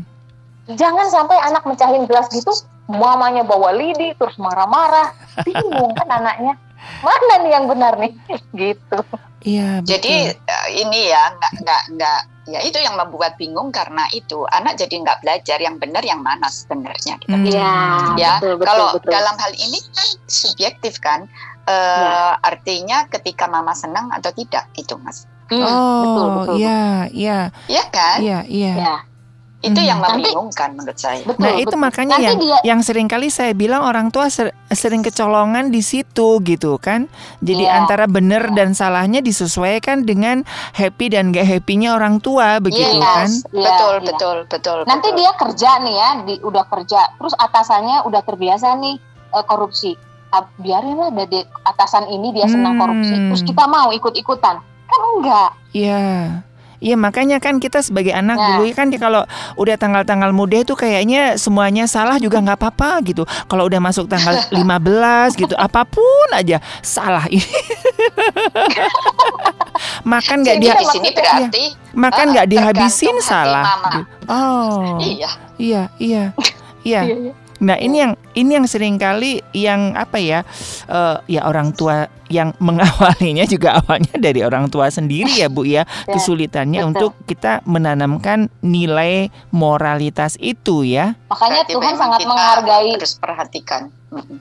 Jangan sampai anak mecahin gelas gitu, mamanya bawa lidi terus marah-marah, bingung kan anaknya. Mana nih yang benar nih? gitu. Iya. Jadi eh, ini ya nggak nggak nggak ya itu yang membuat bingung karena itu anak jadi nggak belajar yang benar yang mana sebenarnya gitu. Iya. Ya betul, betul, kalau betul. dalam hal ini kan subjektif kan uh, ya. artinya ketika mama senang atau tidak itu mas. Hmm, oh betul betul. Iya iya. Iya kan? Iya iya. Ya. Itu hmm. yang membingungkan menurut saya. Betul, nah, itu makanya Nanti yang dia... yang sering kali saya bilang orang tua ser sering kecolongan di situ gitu kan. Jadi yeah. antara benar yeah. dan salahnya disesuaikan dengan happy dan gak happynya orang tua begitu yes. kan. Yeah, betul, yeah. betul, betul. Nanti betul. dia kerja nih ya, di, udah kerja, terus atasannya udah terbiasa nih uh, korupsi. Uh, biarinlah dari atasan ini dia senang hmm. korupsi, terus kita mau ikut-ikutan. Kan enggak. Iya. Yeah. Iya makanya kan kita sebagai anak nah. dulu kan kalau udah tanggal-tanggal muda itu kayaknya semuanya salah juga nggak apa-apa gitu. Kalau udah masuk tanggal 15 gitu apa pun aja salah ini. makan nggak dia di sini berarti ya, makan nggak uh, dihabisin salah. Mama. Oh. Iya. Iya, iya. Iya. Nah ini yang ini yang sering kali yang apa ya uh, ya orang tua yang mengawalinya juga awalnya dari orang tua sendiri ya bu ya, ya kesulitannya betul. untuk kita menanamkan nilai moralitas itu ya. Makanya Berarti Tuhan sangat menghargai. Terus perhatikan.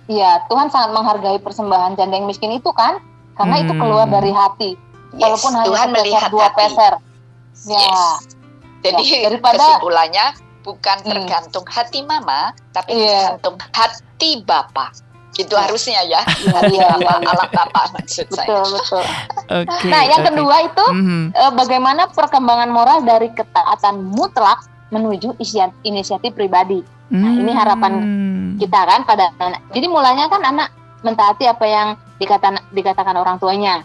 Iya Tuhan sangat menghargai persembahan janda yang miskin itu kan karena hmm. itu keluar dari hati. Yes, Walaupun Tuhan hanya melihat dua hati. peser. Ya. Yes. Jadi ya, daripada, kesimpulannya bukan hmm. tergantung hati mama, tapi yeah. tergantung hati bapak. Itu yeah. harusnya ya. Iya, iya, iya. Alat bapak maksud betul, saya. Betul, okay, Nah, yang okay. kedua itu mm-hmm. uh, bagaimana perkembangan moral dari ketaatan mutlak menuju inisiatif pribadi. Nah, ini harapan hmm. kita kan pada anak. Jadi mulanya kan anak mentaati apa yang dikatakan dikatakan orang tuanya.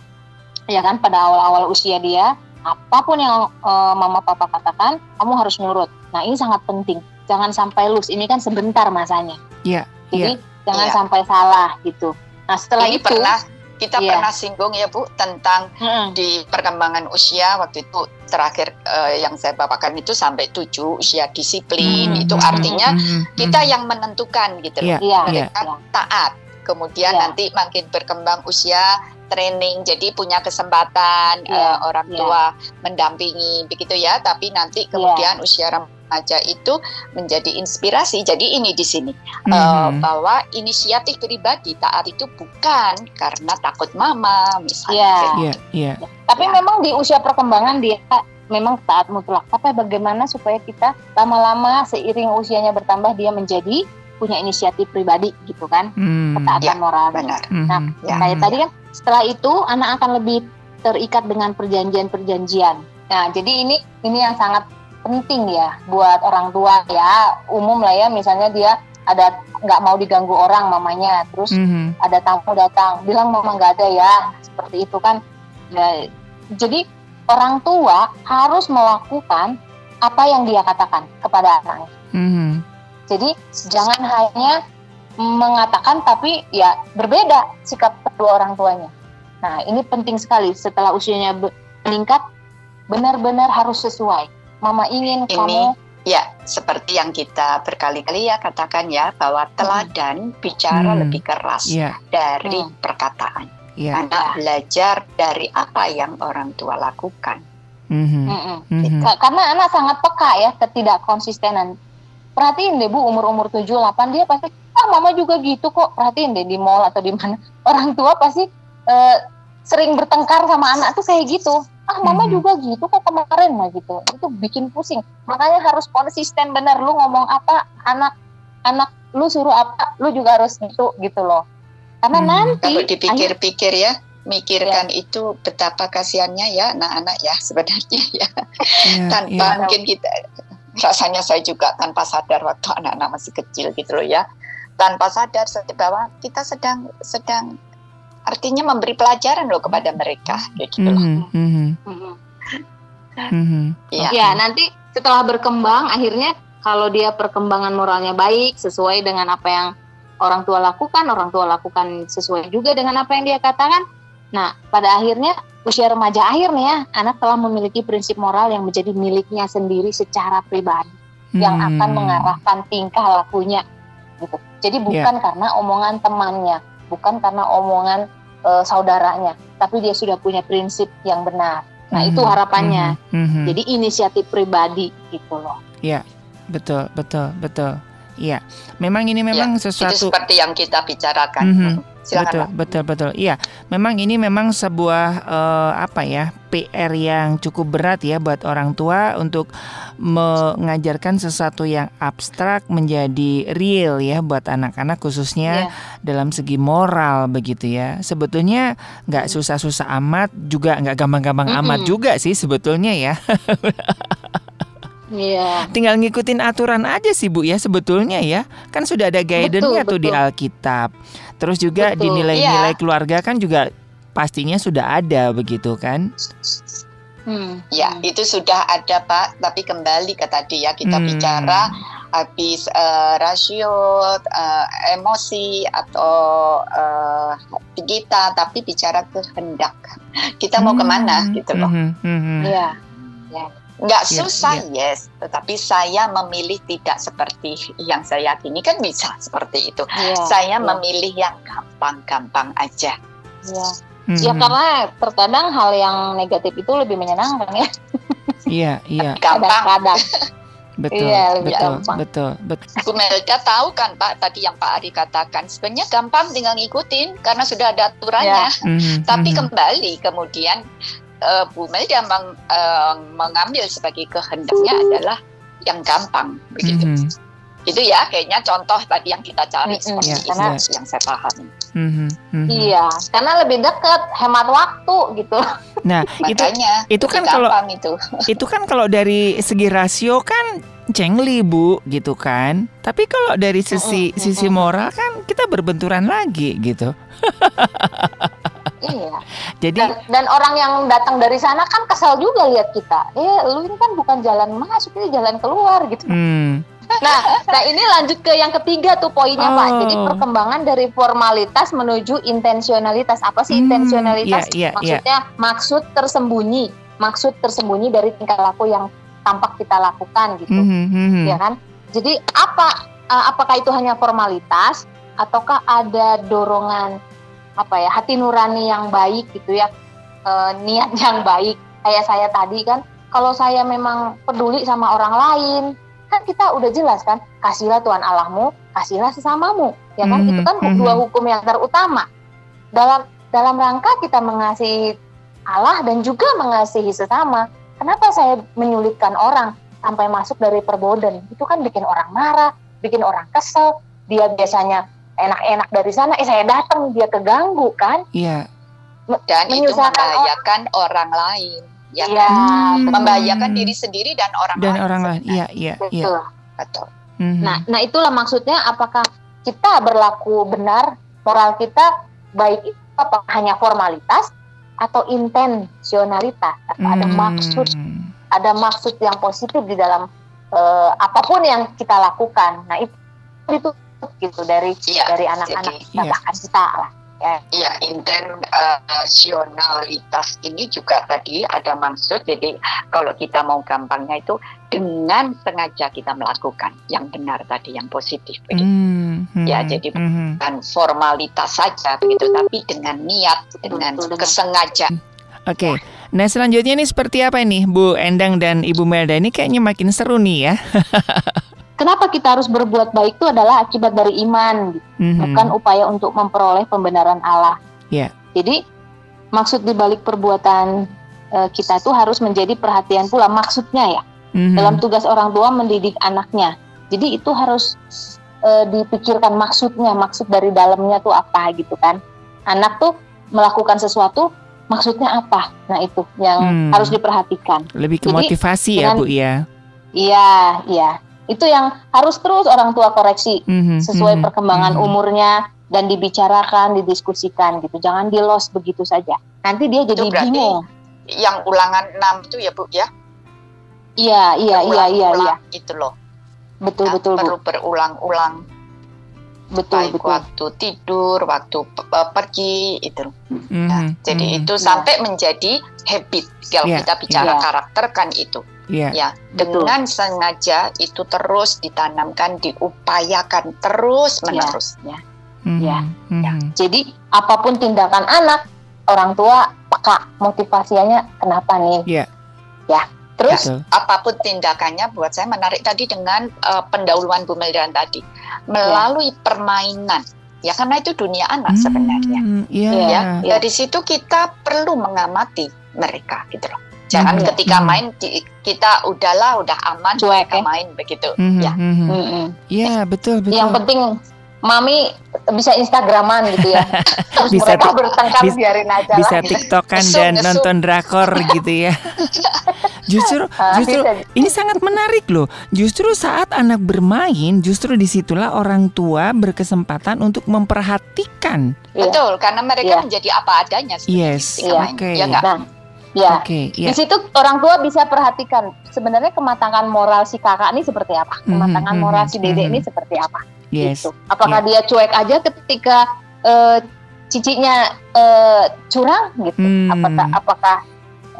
Ya kan pada awal-awal usia dia apa pun yang uh, mama papa katakan kamu harus nurut nah ini sangat penting jangan sampai lus ini kan sebentar masanya iya jadi yeah. jangan yeah. sampai salah gitu nah setelah ini itu pernah kita yeah. pernah singgung ya bu tentang hmm. di perkembangan usia waktu itu terakhir uh, yang saya bawakan itu sampai tujuh usia disiplin hmm. itu artinya hmm. kita yang menentukan gitu loh yeah. mereka yeah. taat kemudian yeah. nanti makin berkembang usia training jadi punya kesempatan yeah, uh, orang yeah. tua mendampingi begitu ya tapi nanti kemudian yeah. usia remaja itu menjadi inspirasi jadi ini di sini mm -hmm. uh, bahwa inisiatif pribadi taat itu bukan karena takut mama misalnya yeah. Yeah, yeah. Iya. tapi yeah. memang di usia perkembangan dia memang taat mutlak tapi bagaimana supaya kita lama-lama seiring usianya bertambah dia menjadi punya inisiatif pribadi gitu kan hmm. ketaatan ya, moral benar. Nah hmm. ya. kayak tadi kan setelah itu anak akan lebih terikat dengan perjanjian-perjanjian. Nah, jadi ini ini yang sangat penting ya buat orang tua ya umum lah ya misalnya dia ada nggak mau diganggu orang mamanya terus mm-hmm. ada tamu datang bilang mama nggak ada ya seperti itu kan ya, jadi orang tua harus melakukan apa yang dia katakan kepada anaknya mm-hmm. jadi jangan hanya mengatakan tapi ya berbeda sikap kedua orang tuanya. Nah, ini penting sekali setelah usianya meningkat benar-benar harus sesuai. Mama ingin ini, kamu ya seperti yang kita berkali-kali ya katakan ya bahwa teladan hmm. bicara hmm. lebih keras yeah. dari hmm. perkataan. Yeah. Anak belajar dari apa yang orang tua lakukan. Mm-hmm. Mm-hmm. Karena anak sangat peka ya ketidakkonsistenan. Perhatiin deh Bu umur-umur 7 8 dia pasti ah mama juga gitu kok perhatiin deh di mall atau di mana orang tua pasti uh, sering bertengkar sama anak tuh kayak gitu ah mama hmm. juga gitu kok kemarin lah gitu itu bikin pusing makanya harus konsisten benar lu ngomong apa anak anak lu suruh apa lu juga harus gitu gitu loh karena hmm. nanti kalau dipikir-pikir ya mikirkan ya. itu betapa kasihannya ya anak-anak ya sebenarnya ya, ya tanpa ya. mungkin kita rasanya saya juga tanpa sadar waktu anak-anak masih kecil gitu loh ya tanpa sadar bahwa kita sedang sedang artinya memberi pelajaran loh kepada mereka gitu loh. Mm -hmm. Mm -hmm. Ya. ya nanti setelah berkembang akhirnya kalau dia perkembangan moralnya baik sesuai dengan apa yang orang tua lakukan, orang tua lakukan sesuai juga dengan apa yang dia katakan. Nah, pada akhirnya usia remaja akhir nih ya, anak telah memiliki prinsip moral yang menjadi miliknya sendiri secara pribadi, hmm. yang akan mengarahkan tingkah lakunya gitu. Jadi ya. bukan yeah. karena omongan temannya, bukan karena omongan uh, saudaranya, tapi dia sudah punya prinsip yang benar. Nah, mm-hmm. itu harapannya. Mm-hmm. Jadi inisiatif pribadi gitu loh. Iya. Betul, betul, betul. Iya. Memang ini memang ya, sesuatu itu seperti yang kita bicarakan. Mm-hmm. Silakan, betul, betul, betul. Iya, memang ini memang sebuah uh, apa ya PR yang cukup berat ya buat orang tua untuk mengajarkan sesuatu yang abstrak menjadi real ya buat anak-anak khususnya yeah. dalam segi moral begitu ya. Sebetulnya nggak susah-susah amat, juga nggak gampang-gampang mm -hmm. amat juga sih sebetulnya ya. Iya. Tinggal ngikutin aturan aja sih Bu ya sebetulnya ya. Kan sudah ada guidance-nya tuh di Alkitab. Terus juga betul. di nilai-nilai iya. keluarga kan juga pastinya sudah ada begitu kan? Hmm. Ya, hmm. itu sudah ada Pak, tapi kembali ke tadi ya kita hmm. bicara habis uh, rasio, uh, emosi atau uh, kita, tapi bicara kehendak. Kita mau hmm. ke mana gitu loh? Hmm. Hmm. hmm. Ya. ya. Nggak yeah, susah, yeah. yes. Tetapi saya memilih tidak seperti yang saya yakini kan bisa seperti itu. Yeah, saya yeah. memilih yang gampang-gampang aja. Yeah. Hmm. Ya karena terkadang hal yang negatif itu lebih menyenangkan ya. Iya, iya. Gampang. Kadang. Betul, iya, betul, gampang. betul, betul. Bu Melda tahu kan Pak tadi yang Pak Ari katakan sebenarnya gampang tinggal ngikutin karena sudah ada aturannya. Ya. Mm -hmm. Tapi mm -hmm. kembali kemudian uh, Bu Melda meng, uh, mengambil sebagai kehendaknya adalah yang gampang begitu. Mm -hmm. Itu ya kayaknya contoh tadi yang kita cari mm -hmm. seperti ya, itu karena, yang saya pahami. Mm -hmm. Iya, karena lebih dekat, hemat waktu gitu. Nah, Makanya, itu itu kan kalau itu. itu kan kalau dari segi rasio kan cengli bu gitu kan. Tapi kalau dari sisi mm -hmm. sisi moral kan kita berbenturan lagi gitu. Iya. Jadi dan, dan orang yang datang dari sana kan kesal juga lihat kita. Eh, lu ini kan bukan jalan masuk, ini jalan keluar gitu. Hmm. Nah, nah ini lanjut ke yang ketiga tuh poinnya oh. Pak. Jadi perkembangan dari formalitas menuju intensionalitas. Apa sih hmm, intensionalitas? Yeah, yeah, Maksudnya yeah. maksud tersembunyi, maksud tersembunyi dari tingkah laku yang tampak kita lakukan gitu, mm -hmm. ya kan? Jadi apa? Uh, apakah itu hanya formalitas ataukah ada dorongan apa ya hati nurani yang baik gitu ya. E, niat yang baik. Kayak saya tadi kan kalau saya memang peduli sama orang lain kan kita udah jelas kan kasihlah Tuhan Allahmu kasihlah sesamamu. Ya kan? Mm -hmm. itu kan mm-hmm. dua hukum yang terutama. Dalam dalam rangka kita mengasihi Allah dan juga mengasihi sesama kenapa saya menyulitkan orang sampai masuk dari perboden? Itu kan bikin orang marah bikin orang kesel. Dia biasanya enak-enak dari sana eh saya datang dia keganggu kan? Iya. Dan itu membahayakan orang, orang lain ya iya, kan? membahayakan diri sendiri dan orang dan lain orang lain iya iya iya. Betul. Mm-hmm. nah nah itulah maksudnya apakah kita berlaku benar moral kita baik itu apa? Hanya formalitas atau intensionalitas? Atau mm. ada maksud ada maksud yang positif di dalam uh, apa pun yang kita lakukan? Nah itu itu gitu dari ya, dari anak-anak kita ya. kita lah. Ya. Iya, intensionalitas ini juga tadi ada maksud. Jadi kalau kita mau gampangnya itu dengan sengaja kita melakukan yang benar tadi, yang positif. Mm, hmm, ya, jadi mm, bukan formalitas saja begitu, tapi dengan niat, dengan kesengajaan. Oke, okay. nah selanjutnya ini seperti apa ini Bu Endang dan Ibu Melda ini kayaknya makin seru nih ya. Kenapa kita harus berbuat baik itu adalah akibat dari iman, mm-hmm. bukan upaya untuk memperoleh pembenaran Allah. Yeah. Jadi maksud dibalik perbuatan uh, kita itu harus menjadi perhatian pula maksudnya ya mm-hmm. dalam tugas orang tua mendidik anaknya. Jadi itu harus uh, dipikirkan maksudnya, maksud dari dalamnya tuh apa gitu kan. Anak tuh melakukan sesuatu maksudnya apa? Nah itu yang hmm. harus diperhatikan. Lebih ke Jadi, motivasi ya bu ya. Iya, iya itu yang harus terus orang tua koreksi mm-hmm, sesuai mm-hmm, perkembangan mm-hmm. umurnya dan dibicarakan, didiskusikan gitu. Jangan di loss begitu saja. Nanti dia jadi bingung. Yang ulangan 6 itu ya, Bu ya? Iya, iya, iya, iya, iya. Itu loh. Betul, nah, betul, perlu Bu. berulang-ulang. Betul, Baik betul. waktu tidur, waktu pergi itu. Mm-hmm, nah, jadi mm-hmm. itu sampai yeah. menjadi habit. Kalau yeah, kita bicara yeah. karakter kan itu. Yeah. Ya, dengan Betul. sengaja itu terus ditanamkan, diupayakan terus menerus. Ya. Mm-hmm. Ya. Mm-hmm. ya. Jadi apa pun tindakan anak, orang tua peka motivasinya kenapa nih? Yeah. Ya. Terus Betul. apa pun tindakannya buat saya menarik tadi dengan uh, pendahuluan Bu Meldan tadi melalui yeah. permainan ya karena itu dunia anak hmm, sebenarnya. Yeah, ya, yeah. dari situ kita perlu mengamati mereka gitu loh. Jangan hmm, ketika hmm. main kita udahlah udah aman cuek ya? main begitu. Hmm, ya. Hmm, hmm. hmm. Ya, betul betul. Yang penting mami bisa instagraman gitu ya terus bisa mereka bertengkar bis, biarin aja bisa lah, tiktokan gitu. dan ngesum. nonton drakor gitu ya justru ah, justru ini sangat menarik loh justru saat anak bermain justru di situlah orang tua berkesempatan untuk memperhatikan betul karena mereka yeah. menjadi apa adanya yes oke okay. ya nah, Ya, okay, yeah. di situ orang tua bisa perhatikan sebenarnya kematangan moral si kakak ini seperti apa, mhm, kematangan mm -hmm, moral si dedek mm -hmm. ini seperti apa. Yes. Gitu. Apakah yeah. dia cuek aja ketika uh, cicinya uh, curang gitu? Hmm. Apakah apakah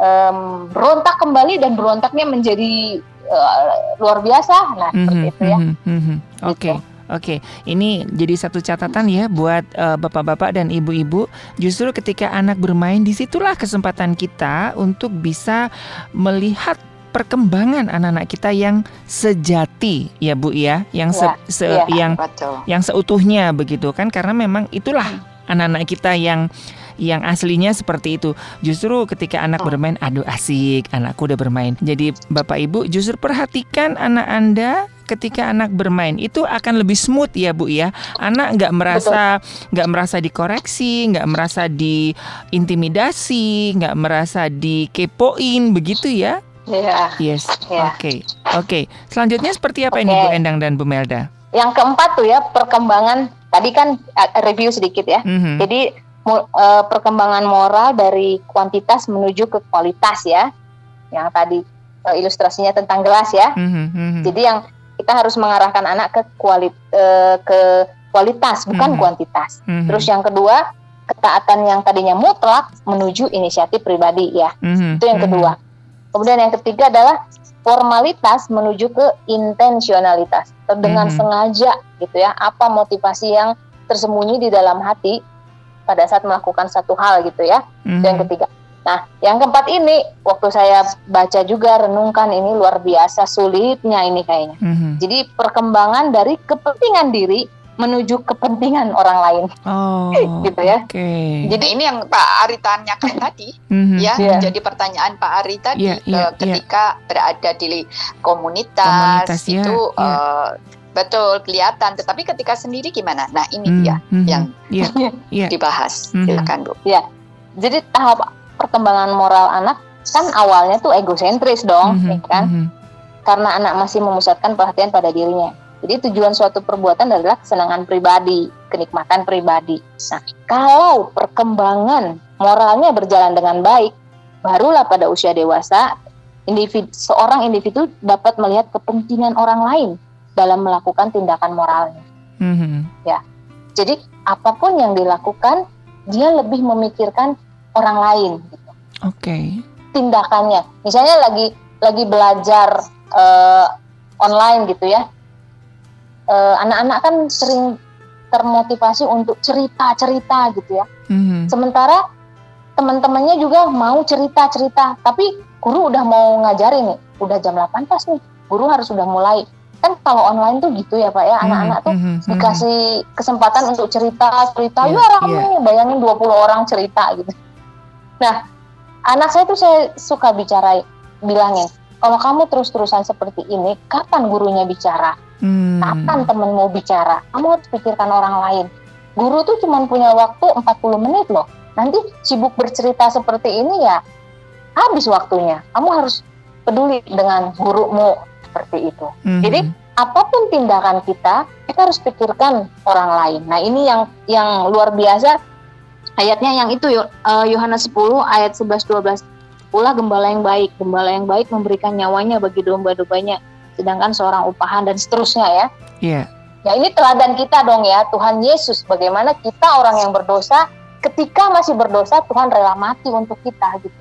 um, berontak kembali dan berontaknya menjadi uh, luar biasa? Nah, mm -hmm, seperti itu ya. Mm -hmm, Oke. Okay. Gitu. Oke, ini jadi satu catatan ya buat uh, bapak-bapak dan ibu-ibu. Justru ketika anak bermain, di situlah kesempatan kita untuk bisa melihat perkembangan anak-anak kita yang sejati ya Bu ya, yang se, ya, se ya, yang betul. yang seutuhnya begitu kan karena memang itulah hmm. anak-anak kita yang yang aslinya seperti itu. Justru ketika anak oh. bermain, aduh asik, anakku udah bermain. Jadi Bapak Ibu justru perhatikan anak Anda ketika anak bermain itu akan lebih smooth ya Bu ya. Anak nggak merasa nggak merasa dikoreksi, nggak merasa diintimidasi, nggak merasa dikepoin begitu ya. Iya. Yes. Ya. Oke. Okay. Oke. Okay. Selanjutnya seperti apa okay. ini Bu Endang dan Bu Melda? Yang keempat tuh ya perkembangan tadi kan uh, review sedikit ya. Mm -hmm. Jadi uh, perkembangan moral dari kuantitas menuju ke kualitas ya. Yang tadi uh, ilustrasinya tentang gelas ya. Mm -hmm. Jadi yang kita harus mengarahkan anak ke kualit uh, ke kualitas bukan mm -hmm. kuantitas. Mm -hmm. Terus yang kedua ketaatan yang tadinya mutlak menuju inisiatif pribadi ya. Mm -hmm. Itu yang kedua. Mm -hmm Kemudian yang ketiga adalah formalitas menuju ke intensionalitas dengan mm -hmm. sengaja gitu ya apa motivasi yang tersembunyi di dalam hati pada saat melakukan satu hal gitu ya mm -hmm. yang ketiga nah yang keempat ini waktu saya baca juga renungkan ini luar biasa sulitnya ini kayaknya mm -hmm. jadi perkembangan dari kepentingan diri menuju kepentingan orang lain. Oh, gitu ya. Okay. Jadi ini yang Pak Ari tanyakan tadi, mm-hmm. ya, yeah. jadi pertanyaan Pak Ari tadi yeah, yeah, ketika yeah. berada di komunitas, komunitas itu yeah, yeah. Uh, betul kelihatan. Tetapi ketika sendiri gimana? Nah ini mm-hmm. dia mhm. yang yeah, yeah. dibahas. Mm-hmm. Silakan Bu. Ya, jadi tahap perkembangan moral anak kan awalnya tuh egosentris dong, mm-hmm. ya kan? Mm-hmm. Karena anak masih memusatkan perhatian pada dirinya jadi tujuan suatu perbuatan adalah kesenangan pribadi, kenikmatan pribadi. Nah, kalau perkembangan moralnya berjalan dengan baik, barulah pada usia dewasa individu, seorang individu dapat melihat kepentingan orang lain dalam melakukan tindakan moralnya. Mm-hmm. Ya, jadi apa pun yang dilakukan, dia lebih memikirkan orang lain. Gitu. Oke. Okay. Tindakannya, misalnya lagi lagi belajar uh, online gitu ya, Eh, anak-anak uh, kan sering termotivasi untuk cerita-cerita gitu ya. Mm-hmm. Sementara teman-temannya juga mau cerita-cerita, tapi guru udah mau ngajarin nih, udah jam 8 pas nih, guru harus sudah mulai. Kan kalau online tuh gitu ya Pak ya, mm-hmm. anak-anak tuh mm-hmm. dikasih kesempatan untuk cerita-cerita, yeah, ya rame, yeah. bayangin 20 orang cerita gitu. Nah, anak saya tuh saya suka bicara bilangin, kalau kamu terus-terusan seperti ini, kapan gurunya bicara? Hmm. Kapan temen mau bicara? Kamu harus pikirkan orang lain. Guru tuh cuma punya waktu 40 menit loh. Nanti sibuk bercerita seperti ini ya habis waktunya. Kamu harus peduli dengan gurumu seperti itu. Hmm. Jadi apa pun tindakan kita, kita harus pikirkan orang lain. Nah ini yang yang luar biasa ayatnya yang itu eh, Yohanes 10 ayat 11 12 Pula gembala yang baik, gembala yang baik memberikan nyawanya bagi domba-dombanya, sedangkan seorang upahan dan seterusnya ya. Iya. Yeah. Ya ini teladan kita dong ya, Tuhan Yesus bagaimana kita orang yang berdosa ketika masih berdosa Tuhan rela mati untuk kita gitu.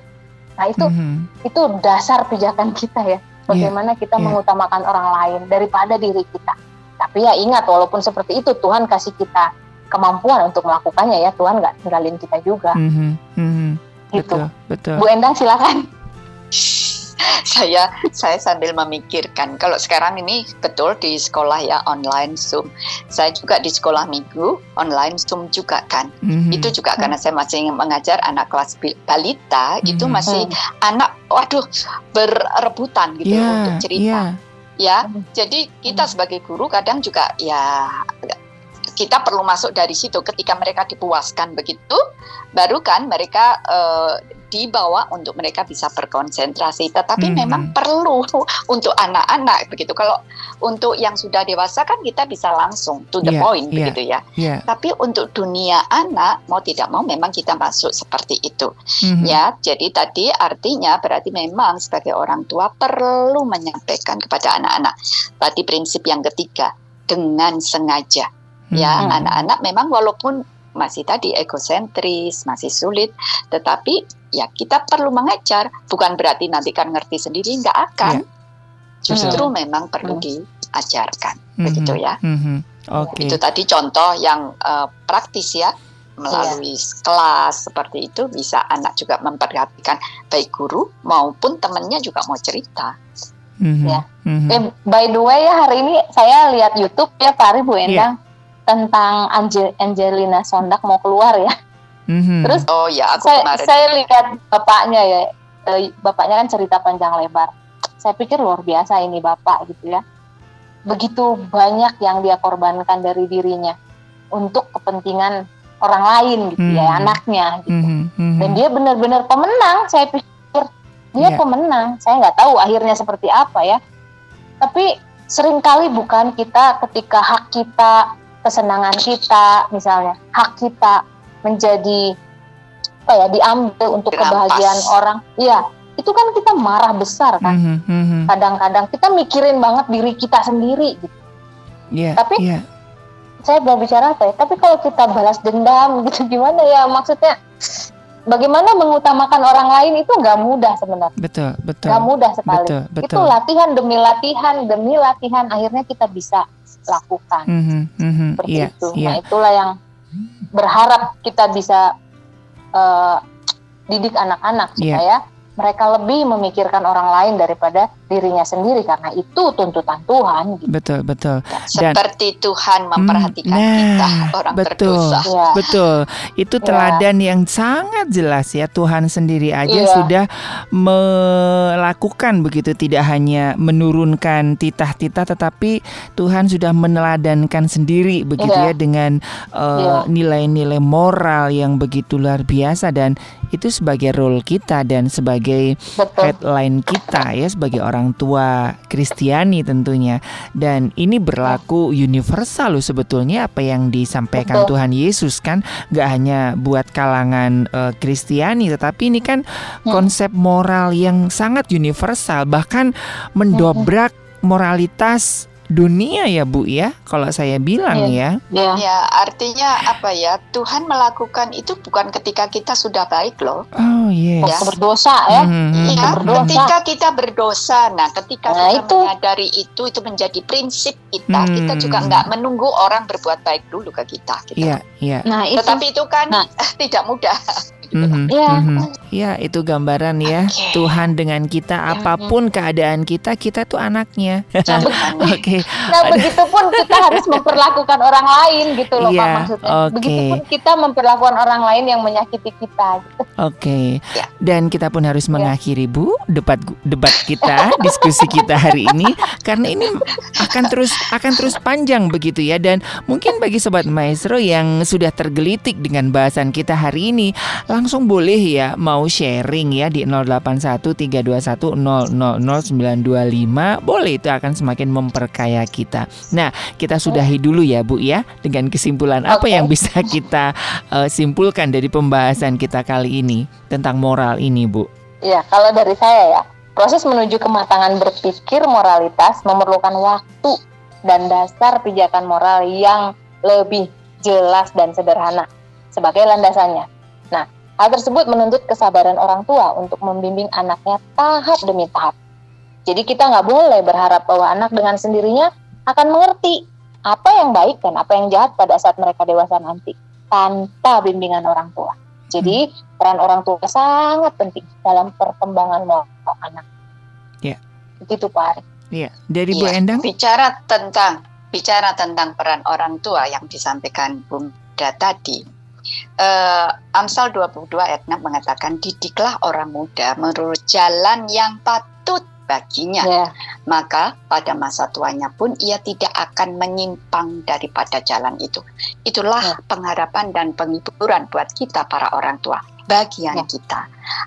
Nah itu mm -hmm. itu dasar pijakan kita ya, bagaimana yeah. kita yeah. mengutamakan orang lain daripada diri kita. Tapi ya ingat walaupun seperti itu Tuhan kasih kita kemampuan untuk melakukannya ya Tuhan nggak tinggalin kita juga. Mm -hmm. Mm -hmm gitu. Betul, betul. Bu Endang silakan. saya saya sambil memikirkan kalau sekarang ini betul di sekolah ya online Zoom. Saya juga di sekolah minggu online Zoom juga kan. Mm-hmm. Itu juga karena saya masih mengajar anak kelas balita mm-hmm. itu masih mm-hmm. anak waduh berebutan gitu yeah, untuk cerita. Yeah. Ya, jadi kita sebagai guru kadang juga ya kita perlu masuk dari situ ketika mereka dipuaskan begitu baru kan mereka uh, dibawa untuk mereka bisa berkonsentrasi. Tetapi hmm. memang perlu untuk anak-anak begitu. Kalau untuk yang sudah dewasa kan kita bisa langsung to the yeah, point yeah, begitu ya. Yeah. Tapi untuk dunia anak mau tidak mau memang kita masuk seperti itu. Hmm. Ya, jadi tadi artinya berarti memang sebagai orang tua perlu menyampaikan kepada anak-anak. Tadi prinsip yang ketiga dengan sengaja. Ya, hmm. anak-anak memang walaupun masih tadi egosentris, masih sulit, tetapi ya kita perlu mengejar, bukan berarti nanti kan ngerti sendiri, nggak akan. Yeah. Justru hmm. memang perlu hmm. diajarkan, hmm. begitu ya. Hmm. Okay. Itu tadi contoh yang uh, praktis ya, melalui yeah. kelas seperti itu bisa anak juga memperhatikan baik guru maupun temannya juga mau cerita. Mm-hmm. Ya. Mm-hmm. Eh, by the way ya hari ini saya lihat YouTube ya Pak Ari Bu Endang. Yeah tentang Angel Angelina Sondak mau keluar ya. Mm-hmm. Terus oh ya aku saya, kemarin. saya lihat bapaknya ya, eh, bapaknya kan cerita panjang lebar. Saya pikir luar biasa ini bapak gitu ya. Begitu banyak yang dia korbankan dari dirinya untuk kepentingan orang lain gitu mm-hmm. ya anaknya gitu. Mm-hmm. Dan dia benar-benar pemenang. Saya pikir dia yeah. pemenang. Saya nggak tahu akhirnya seperti apa ya. Tapi sering kali bukan kita ketika hak kita kesenangan kita misalnya hak kita menjadi apa ya diambil untuk Dirampas. kebahagiaan orang iya itu kan kita marah besar kan mm -hmm. kadang-kadang kita mikirin banget diri kita sendiri gitu yeah, tapi yeah. saya berbicara apa ya tapi kalau kita balas dendam gitu gimana ya maksudnya bagaimana mengutamakan orang lain itu nggak mudah sebenarnya. Betul, betul. Nggak mudah sekali. Betul, betul. Itu latihan demi latihan demi latihan akhirnya kita bisa lakukan. Mm -hmm, mm -hmm, Seperti yeah, itu. Yeah. Nah itulah yang berharap kita bisa uh, didik anak-anak iya. supaya yeah mereka lebih memikirkan orang lain daripada dirinya sendiri karena itu tuntutan Tuhan. Gitu. Betul betul. Dan, Seperti Tuhan memperhatikan nah, kita orang betul, berdosa. Ya. Betul. Itu ya. teladan ya. yang sangat jelas ya Tuhan sendiri aja ya. sudah melakukan begitu tidak hanya menurunkan titah-titah tetapi Tuhan sudah meneladankan sendiri begitu ya, ya dengan uh, nilai-nilai moral yang begitu luar biasa dan itu sebagai role kita dan sebagai Betul. headline kita ya sebagai orang tua Kristiani tentunya dan ini berlaku universal loh sebetulnya apa yang disampaikan Betul. Tuhan Yesus kan nggak hanya buat kalangan uh, Kristiani tetapi ini kan hmm. konsep moral yang sangat universal bahkan mendobrak moralitas dunia ya Bu ya kalau saya bilang ya. Ya. Ya, artinya apa ya? Tuhan melakukan itu bukan ketika kita sudah baik loh. Oh yes. Ya. Berdosa ya. Mm-hmm. Ya, berdosa. ketika kita berdosa. Nah, ketika nah, kita itu. menyadari itu itu menjadi prinsip kita. Hmm. Kita juga nggak menunggu orang berbuat baik dulu ke kita gitu. Iya, iya. Nah, itu. Tetapi itu kan nah. tidak mudah. Mm-hmm. Ya. Mm-hmm. Ya, itu gambaran ya. Okay. Tuhan dengan kita ya, apa pun ya. keadaan kita, kita tuh anaknya. Oke. okay. Nah, begitupun kita harus memperlakukan orang lain gitu loh, ya, Pak maksudnya. Okay. Begitupun kita memperlakukan orang lain yang menyakiti kita gitu. Oke. Okay. Ya. Dan kita pun harus ya. mengakhiri Bu debat debat kita, diskusi kita hari ini karena ini akan terus akan terus panjang begitu ya dan mungkin bagi sobat maestro yang sudah tergelitik dengan bahasan kita hari ini, langsung boleh ya mau sharing ya di 081321000925 boleh itu akan semakin memperkaya kita. Nah, kita sudahi dulu ya Bu ya dengan kesimpulan okay. apa yang bisa kita uh, simpulkan dari pembahasan kita kali ini tentang moral ini Bu. Ya, kalau dari saya ya, proses menuju kematangan berpikir moralitas memerlukan waktu dan dasar pijakan moral yang lebih jelas dan sederhana sebagai landasannya. Hal tersebut menuntut kesabaran orang tua untuk membimbing anaknya tahap demi tahap. Jadi kita nggak boleh berharap bahwa anak dengan sendirinya akan mengerti apa yang baik dan apa yang jahat pada saat mereka dewasa nanti tanpa bimbingan orang tua. Jadi peran orang tua sangat penting dalam perkembangan moral anak. Iya. Begitu Pak Ari. Iya. Dari Bu ya, Endang? Bicara tentang bicara tentang peran orang tua yang disampaikan Bu Muda tadi. Uh, Amsal 22 ayat 6 mengatakan didiklah orang muda menurut jalan yang patut baginya. Yeah. Maka pada masa tuanya pun ia tidak akan menyimpang daripada jalan itu. Itulah yeah. pengharapan dan penghiburan buat kita para orang tua. Bagian yeah. kita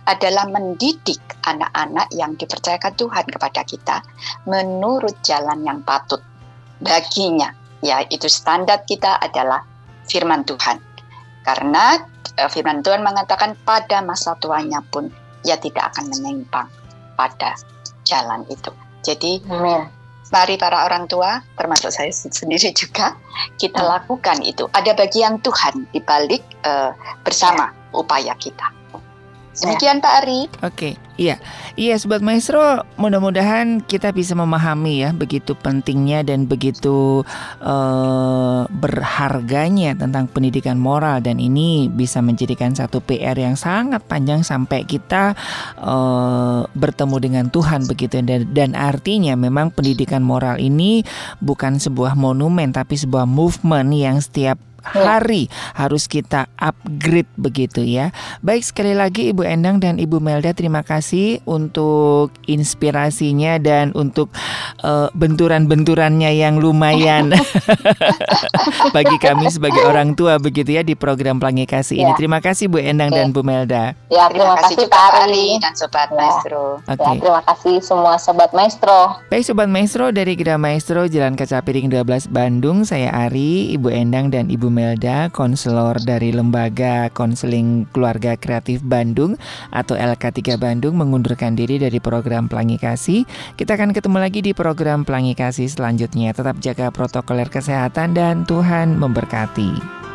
adalah mendidik anak-anak yang dipercayakan Tuhan kepada kita menurut jalan yang patut baginya. Ya, itu standar kita adalah firman Tuhan. Karena uh, firman Tuhan mengatakan pada masa tuanya pun ia tidak akan menyimpang pada jalan itu. Jadi Amen. mari para orang tua, termasuk saya sendiri juga, kita hmm. lakukan itu. Ada bagian Tuhan di balik uh, bersama ya. upaya kita. Demikian Pak Ari. Oke, okay. iya, iya, sobat maestro, mudah-mudahan kita bisa memahami ya begitu pentingnya dan begitu uh, berharganya tentang pendidikan moral dan ini bisa menjadikan satu PR yang sangat panjang sampai kita uh, bertemu dengan Tuhan begitu dan dan artinya memang pendidikan moral ini bukan sebuah monumen tapi sebuah movement yang setiap. Hari harus kita upgrade begitu ya. Baik sekali lagi Ibu Endang dan Ibu Melda terima kasih untuk inspirasinya dan untuk uh, benturan-benturannya yang lumayan bagi kami sebagai orang tua begitu ya di program Pelangi Kasih ya. ini. Terima kasih Bu Endang Oke. dan Bu Melda. Ya, terima, terima kasih Pak Ari dan Sobat ya. Maestro. Oke. Ya, terima kasih semua Sobat Maestro. Baik Sobat Maestro dari Gera Maestro Jalan Kaca Piring 12 Bandung, saya Ari, Ibu Endang dan Ibu Melda, konselor dari Lembaga Konseling Keluarga Kreatif Bandung atau LK3 Bandung mengundurkan diri dari program Pelangi Kasih. Kita akan ketemu lagi di program Pelangi Kasih selanjutnya. Tetap jaga protokol kesehatan dan Tuhan memberkati.